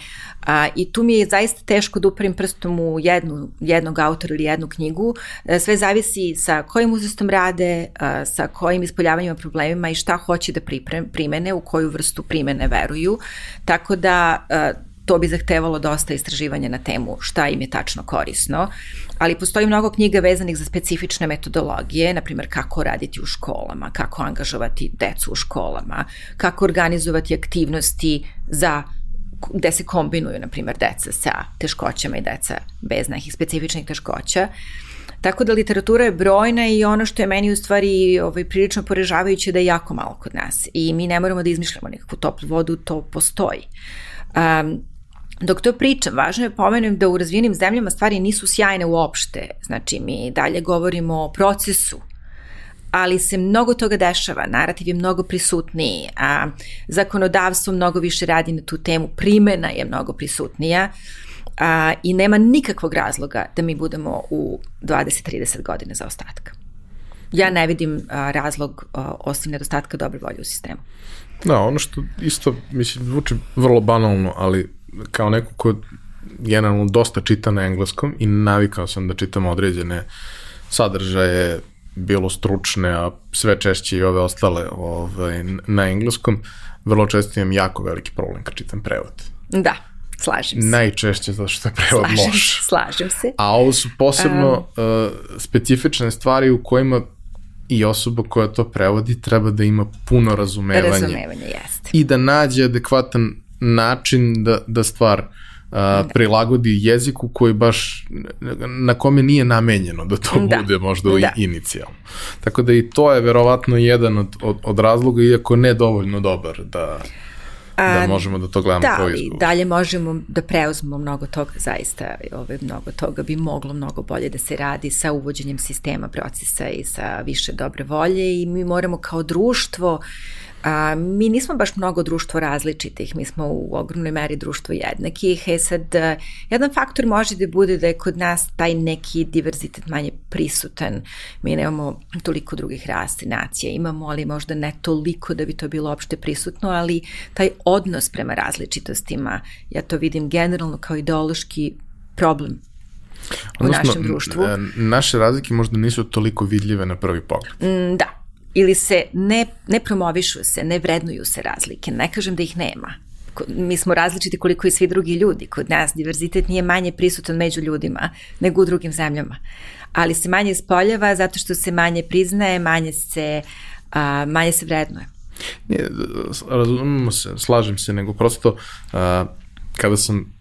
i tu mi je zaista teško da uparim prstom u jednu, jednog autora ili jednu knjigu. E, sve zavisi sa kojim uzrastom rade, sa kojim ispoljavanjima problemima i šta hoće da primene, u koju vrstu primene veruju. Tako da to bi zahtevalo dosta istraživanja na temu šta im je tačno korisno, ali postoji mnogo knjiga vezanih za specifične metodologije, na primjer kako raditi u školama, kako angažovati decu u školama, kako organizovati aktivnosti za gde se kombinuju, na primjer, deca sa teškoćama i deca bez nekih specifičnih teškoća. Tako da literatura je brojna i ono što je meni u stvari ovaj, prilično porežavajuće da je jako malo kod nas i mi ne moramo da izmišljamo nekakvu toplu vodu, to postoji. Um, Dok to pričam, važno je pomenuti da u razvijenim zemljama stvari nisu sjajne uopšte. Znači, mi dalje govorimo o procesu, ali se mnogo toga dešava, narativ je mnogo prisutniji, a zakonodavstvo mnogo više radi na tu temu, primena je mnogo prisutnija a, i nema nikakvog razloga da mi budemo u 20-30 godina za ostatka. Ja ne vidim a, razlog a, osim nedostatka dobre volje u sistemu. Da, ono što isto, mislim, zvuči vrlo banalno, ali kao neko ko generalno dosta čita na engleskom i navikao sam da čitam određene sadržaje, bilo stručne, a sve češće i ove ostale ovaj, na engleskom, vrlo često imam jako veliki problem kad čitam prevod. Da, slažem se. Najčešće zato što je prevod slažem, loš. Slažem se. A ovo su posebno um, uh, specifične stvari u kojima i osoba koja to prevodi treba da ima puno razumevanje. Razumevanje, jeste. I da nađe adekvatan način da, da stvar uh, da. prilagodi jeziku koji baš na kome nije namenjeno da to da. bude možda da. inicijalno. Tako da i to je verovatno jedan od, od, od razloga, iako ne dovoljno dobar da da možemo da to gledamo da, kao izgovor. Da, dalje možemo da preuzmemo mnogo toga, zaista ove, mnogo toga bi moglo mnogo bolje da se radi sa uvođenjem sistema procesa i sa više dobre volje i mi moramo kao društvo A, mi nismo baš mnogo društvo različitih, mi smo u ogromnoj meri društvo jednakih. E sad, jedan faktor može da bude da je kod nas taj neki diverzitet manje prisutan. Mi nemamo toliko drugih rasti, nacija imamo, ali možda ne toliko da bi to bilo opšte prisutno, ali taj odnos prema različitostima, ja to vidim generalno kao ideološki problem u Odnosno, našem društvu. Naše razlike možda nisu toliko vidljive na prvi pogled. Mm, da, ili se ne, ne promovišu se, ne vrednuju se razlike. Ne kažem da ih nema. Mi smo različiti koliko i svi drugi ljudi. Kod nas diverzitet nije manje prisutan među ljudima nego u drugim zemljama. Ali se manje ispoljava zato što se manje priznaje, manje se, a, manje se vrednuje. Nije, razumemo se, slažem se, nego prosto a, kada sam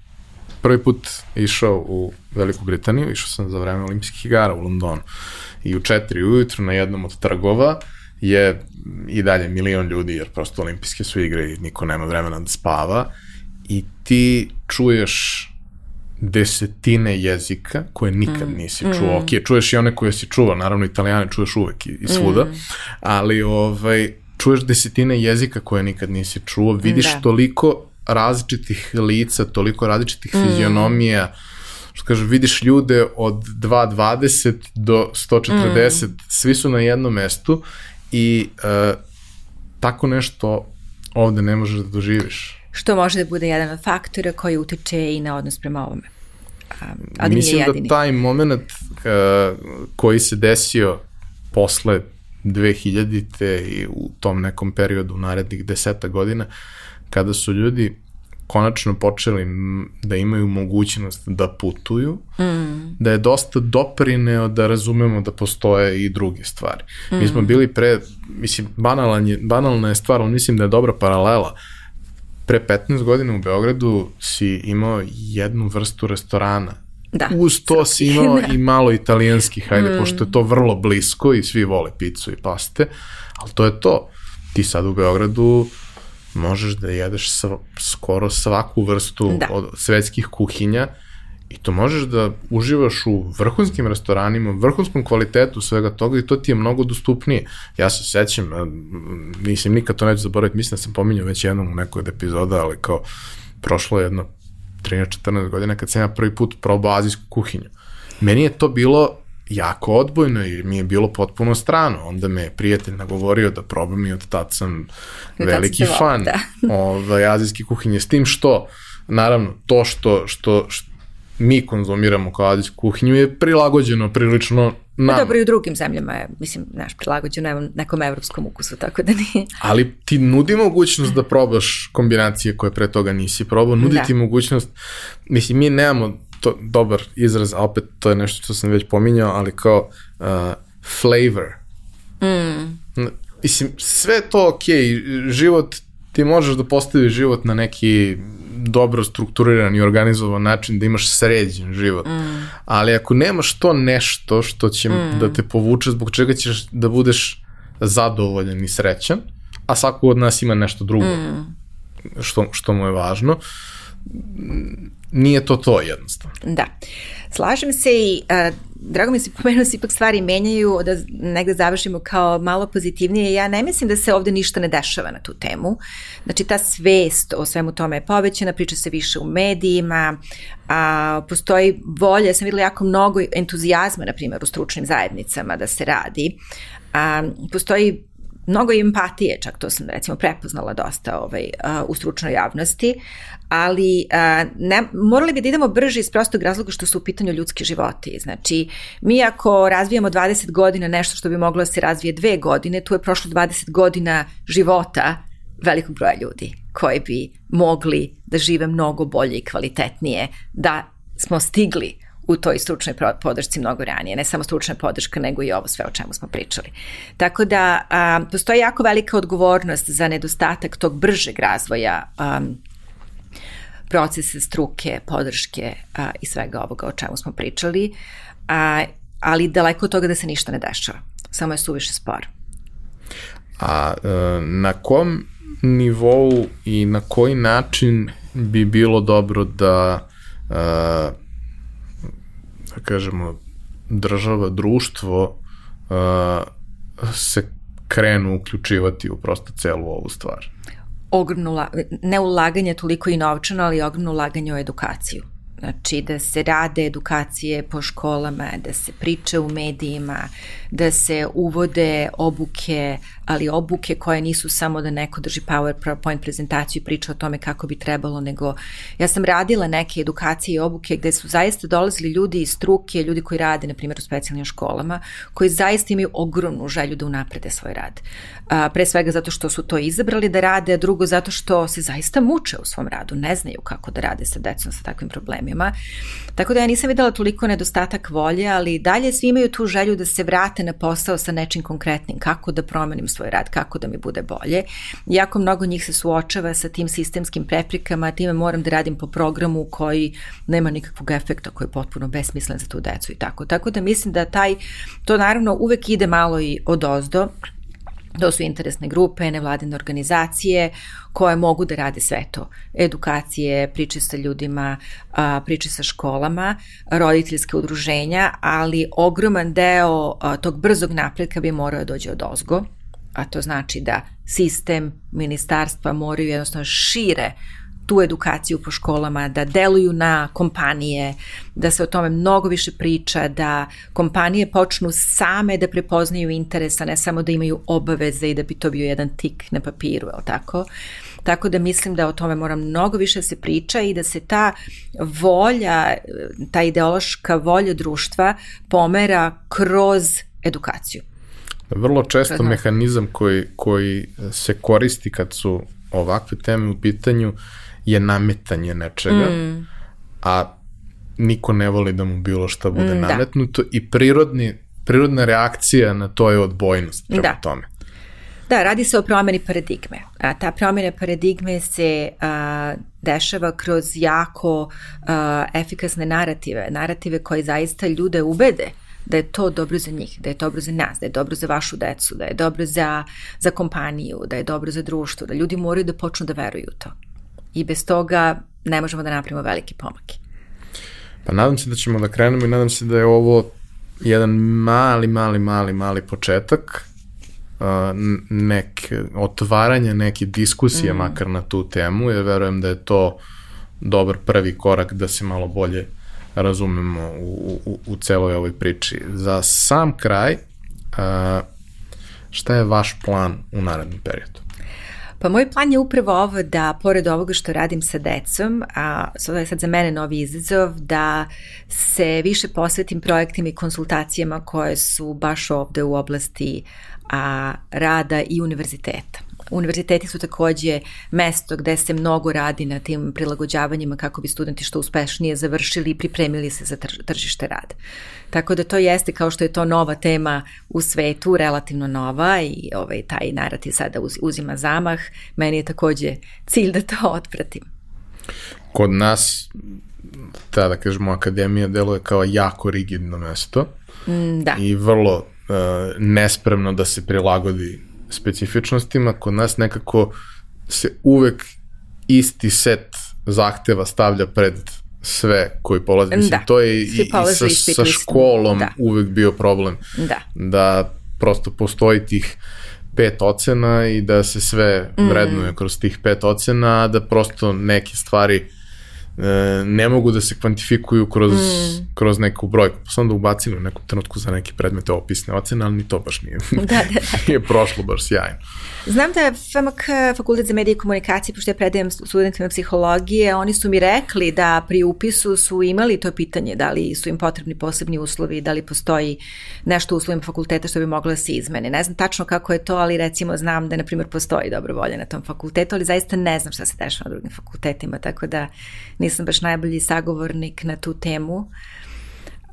prvi put išao u Veliku Britaniju, išao sam za vreme olimpijskih igara u Londonu i u četiri ujutru na jednom od trgova je i dalje milion ljudi, jer prosto olimpijske su igre i niko nema vremena da spava i ti čuješ desetine jezika koje nikad mm. nisi čuo. Mm. Ok, čuješ i one koje si čuo, naravno italijane čuješ uvek i, i svuda, mm. ali ovaj, čuješ desetine jezika koje nikad nisi čuo, vidiš da. toliko različitih lica, toliko različitih mm. fizionomija, što kaže, vidiš ljude od 2.20 do 140, mm. svi su na jednom mestu i uh, tako nešto ovde ne možeš da doživiš. Što može da bude jedan od faktora koji utiče i na odnos prema ovome. Ali Mislim nije da taj moment uh, koji se desio posle 2000-te i u tom nekom periodu narednih deseta godina, kada su ljudi konačno počeli da imaju mogućnost da putuju, mm. da je dosta doprineo da razumemo da postoje i druge stvari. Mm. Mi smo mm. bili pre, mislim, banalan je, banalna je stvar, ali mislim da je dobra paralela. Pre 15 godina u Beogradu si imao jednu vrstu restorana Da. Uz to si imao da. i malo italijanskih, hajde, mm. pošto je to vrlo blisko i svi vole picu i paste, ali to je to. Ti sad u Beogradu možeš da jedeš sv, skoro svaku vrstu da. od svetskih kuhinja i to možeš da uživaš u vrhunskim restoranima, vrhunskom kvalitetu svega toga i to ti je mnogo dostupnije. Ja se sećam, mislim, nikad to neću zaboraviti, mislim da sam pominjao već jednom u nekoj od epizoda, ali kao prošlo jedno 13-14 godina kad sam ja prvi put probao azijsku kuhinju. Meni je to bilo jako odbojno i mi je bilo potpuno strano. Onda me je prijatelj nagovorio da probam i od tad sam I veliki fan da. ovaj, azijske kuhinje. S tim što, naravno, to što, što, što mi konzumiramo kao azijsku kuhinju je prilagođeno prilično nam. Pa dobro i u drugim zemljama je, mislim, naš prilagođeno nekom evropskom ukusu, tako da nije. Ali ti nudi mogućnost da probaš kombinacije koje pre toga nisi probao, nudi da. ti mogućnost, mislim, mi nemamo to, dobar izraz, a opet to je nešto što sam već pominjao, ali kao uh, flavor. Mm. Mislim, sve to ok, život, ti možeš da postaviš život na neki dobro strukturiran i organizovan način da imaš sređen život. Mm. Ali ako nemaš to nešto što će mm. da te povuče, zbog čega ćeš da budeš zadovoljan i srećan, a svako od nas ima nešto drugo mm. što, što mu je važno, nije to to jednostavno. Da. Slažem se i uh, drago mi se pomenuo da se ipak stvari menjaju, da negde završimo kao malo pozitivnije. Ja ne mislim da se ovde ništa ne dešava na tu temu. Znači ta svest o svemu tome je povećana, priča se više u medijima, a, postoji volja, ja sam videla jako mnogo entuzijazma, na primjer, u stručnim zajednicama da se radi. A, postoji mnogo empatije, čak to sam recimo prepoznala dosta ovaj, u stručnoj javnosti, ali ne, morali bi da idemo brže iz prostog razloga što su u pitanju ljudski životi. Znači, mi ako razvijamo 20 godina nešto što bi moglo da se razvije dve godine, tu je prošlo 20 godina života velikog broja ljudi koji bi mogli da žive mnogo bolje i kvalitetnije, da smo stigli u toj stručnoj podršci mnogo ranije. Ne samo stručna podrška, nego i ovo sve o čemu smo pričali. Tako da a, postoji jako velika odgovornost za nedostatak tog bržeg razvoja a, procese struke, podrške a, i svega ovoga o čemu smo pričali, a, ali daleko od toga da se ništa ne dešava. Samo je suviše spor. A e, na kom nivou i na koji način bi bilo dobro da e, da kažemo, država, društvo uh, se krenu uključivati u prosto celu ovu stvar. Ogromno, ne ulaganje toliko i novčano, ali ogromno ulaganje u edukaciju. Znači da se rade edukacije po školama, da se priče u medijima, da se uvode obuke, ali obuke koje nisu samo da neko drži PowerPoint prezentaciju i priča o tome kako bi trebalo, nego ja sam radila neke edukacije i obuke gde su zaista dolazili ljudi iz struke, ljudi koji rade, na primjer, u specijalnim školama, koji zaista imaju ogromnu želju da unaprede svoj rad. A, pre svega zato što su to izabrali da rade, a drugo zato što se zaista muče u svom radu, ne znaju kako da rade sa decom sa takvim problemima. Tako da ja nisam videla toliko nedostatak volje, ali dalje svi imaju tu želju da se vrate na posao sa nečim konkretnim, kako da promenim svoj rad, kako da mi bude bolje. Jako mnogo njih se suočava sa tim sistemskim preprikama, time moram da radim po programu koji nema nikakvog efekta, koji je potpuno besmislen za tu decu i tako. Tako da mislim da taj, to naravno uvek ide malo i od ozdo, To su interesne grupe, nevladine organizacije koje mogu da rade sve to. Edukacije, priče sa ljudima, priče sa školama, roditeljske udruženja, ali ogroman deo tog brzog napredka bi morao da dođe od ozgo, a to znači da sistem, ministarstva moraju jednostavno šire tu edukaciju po školama, da deluju na kompanije, da se o tome mnogo više priča, da kompanije počnu same da prepoznaju interesa, ne samo da imaju obaveze i da bi to bio jedan tik na papiru, je tako? Tako da mislim da o tome mora mnogo više da se priča i da se ta volja, ta ideološka volja društva pomera kroz edukaciju. Vrlo često mehanizam koji, koji se koristi kad su ovakve teme u pitanju je nametanje nečega, mm. a niko ne voli da mu bilo šta bude mm, da. nametnuto da. i prirodni, prirodna reakcija na to je odbojnost prema da. tome. Da, radi se o promeni paradigme. A, ta promjena paradigme se a, dešava kroz jako a, efikasne narative, narative koje zaista ljude ubede da je to dobro za njih, da je dobro za nas, da je dobro za vašu decu, da je dobro za, za kompaniju, da je dobro za društvo, da ljudi moraju da počnu da veruju u to. I bez toga ne možemo da napravimo velike pomake. Pa nadam se da ćemo da krenemo i nadam se da je ovo jedan mali, mali, mali, mali početak neke otvaranja neke diskusije mm. makar na tu temu, jer verujem da je to dobar prvi korak da se malo bolje razumemo u, u, u celoj ovoj priči. Za sam kraj, šta je vaš plan u narednom periodu? Pa moj plan je upravo ovo da, pored ovoga što radim sa decom, a to je sad za mene novi izazov, da se više posvetim projektima i konsultacijama koje su baš ovde u oblasti a, rada i univerziteta. Univerziteti su takođe mesto gde se mnogo radi na tim prilagođavanjima kako bi studenti što uspešnije završili i pripremili se za tržište rada. Tako da to jeste kao što je to nova tema u svetu, relativno nova i ovaj, taj narativ sada uz, uzima zamah. Meni je takođe cilj da to otpratim. Kod nas, ta da kažemo, akademija deluje kao jako rigidno mesto. Mm, da. I vrlo uh, nespremno da se prilagodi specifičnostima, kod nas nekako se uvek isti set zahteva stavlja pred sve koji polaze. Mislim, da. to je i, i sa, sa školom da. uvek bio problem. Da. Da prosto postoji tih pet ocena i da se sve vrednuje mm. kroz tih pet ocena, da prosto neke stvari uh, ne mogu da se kvantifikuju kroz, mm. kroz neku brojku. Pa sam da ubacili u nekom trenutku za neke predmete opisne ocene, ali ni to baš nije, da, da, da. nije prošlo baš sjajno. Znam da FMK, Fakultet za medije i komunikacije, pošto ja predajem studentima psihologije, oni su mi rekli da pri upisu su imali to pitanje da li su im potrebni posebni uslovi, da li postoji nešto u uslovima fakulteta što bi moglo da se izmene. Ne znam tačno kako je to, ali recimo znam da, na primjer, postoji dobro volje na tom fakultetu, ali zaista ne znam šta se dešava na drugim fakultetima, tako da nisam baš najbolji sagovornik na tu temu.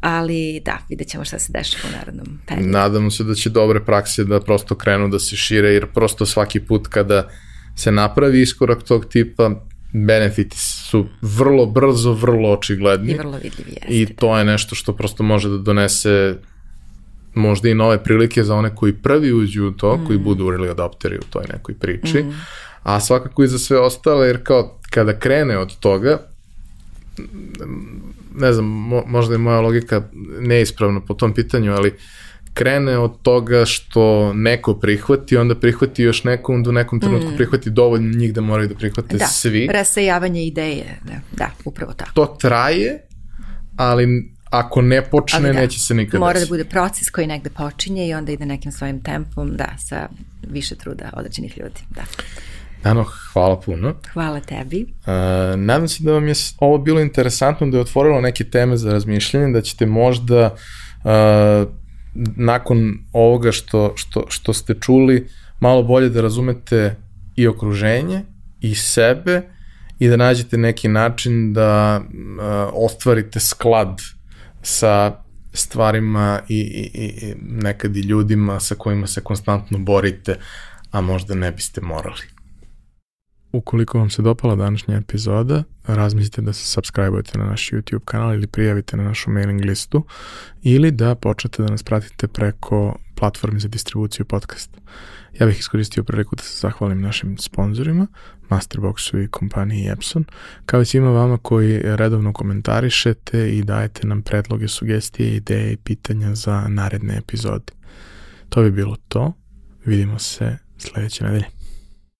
Ali da, vidjet ćemo šta se dešava u narodnom periodu. Nadamo se da će dobre prakse da prosto krenu da se šire, jer prosto svaki put kada se napravi iskorak tog tipa, benefiti su vrlo brzo, vrlo očigledni. I vrlo vidljivi, jeste. I to je nešto što prosto može da donese možda i nove prilike za one koji prvi uđu u to, mm. koji budu early adopteri u toj nekoj priči, mm. a svakako i za sve ostale, jer kao kada krene od toga, ne znam, mo, možda je moja logika neispravna po tom pitanju, ali krene od toga što neko prihvati, onda prihvati još neko, onda u nekom trenutku mm. prihvati dovoljno njih da moraju da prihvate da, svi. Da, rasejavanje ideje, da, da, upravo tako. To traje, ali ako ne počne, ali da, neće se nikada Mora da bude proces koji negde počinje i onda ide nekim svojim tempom, da, sa više truda određenih ljudi, da. Ano, hvala puno. Hvala tebi. Uh, nadam se da vam je ovo bilo interesantno, da je otvorilo neke teme za razmišljanje, da ćete možda uh, nakon ovoga što, što, što ste čuli malo bolje da razumete i okruženje i sebe i da nađete neki način da uh, ostvarite sklad sa stvarima i, i, i nekad i ljudima sa kojima se konstantno borite, a možda ne biste morali. Ukoliko vam se dopala današnja epizoda, razmislite da se subscribe-ujete na naš YouTube kanal ili prijavite na našu mailing listu ili da počnete da nas pratite preko platformi za distribuciju podcasta. Ja bih iskoristio priliku da se zahvalim našim sponsorima, Masterboxu i kompaniji Epson, kao i svima vama koji redovno komentarišete i dajete nam predloge, sugestije, ideje i pitanja za naredne epizode. To bi bilo to. Vidimo se sledeće nedelje.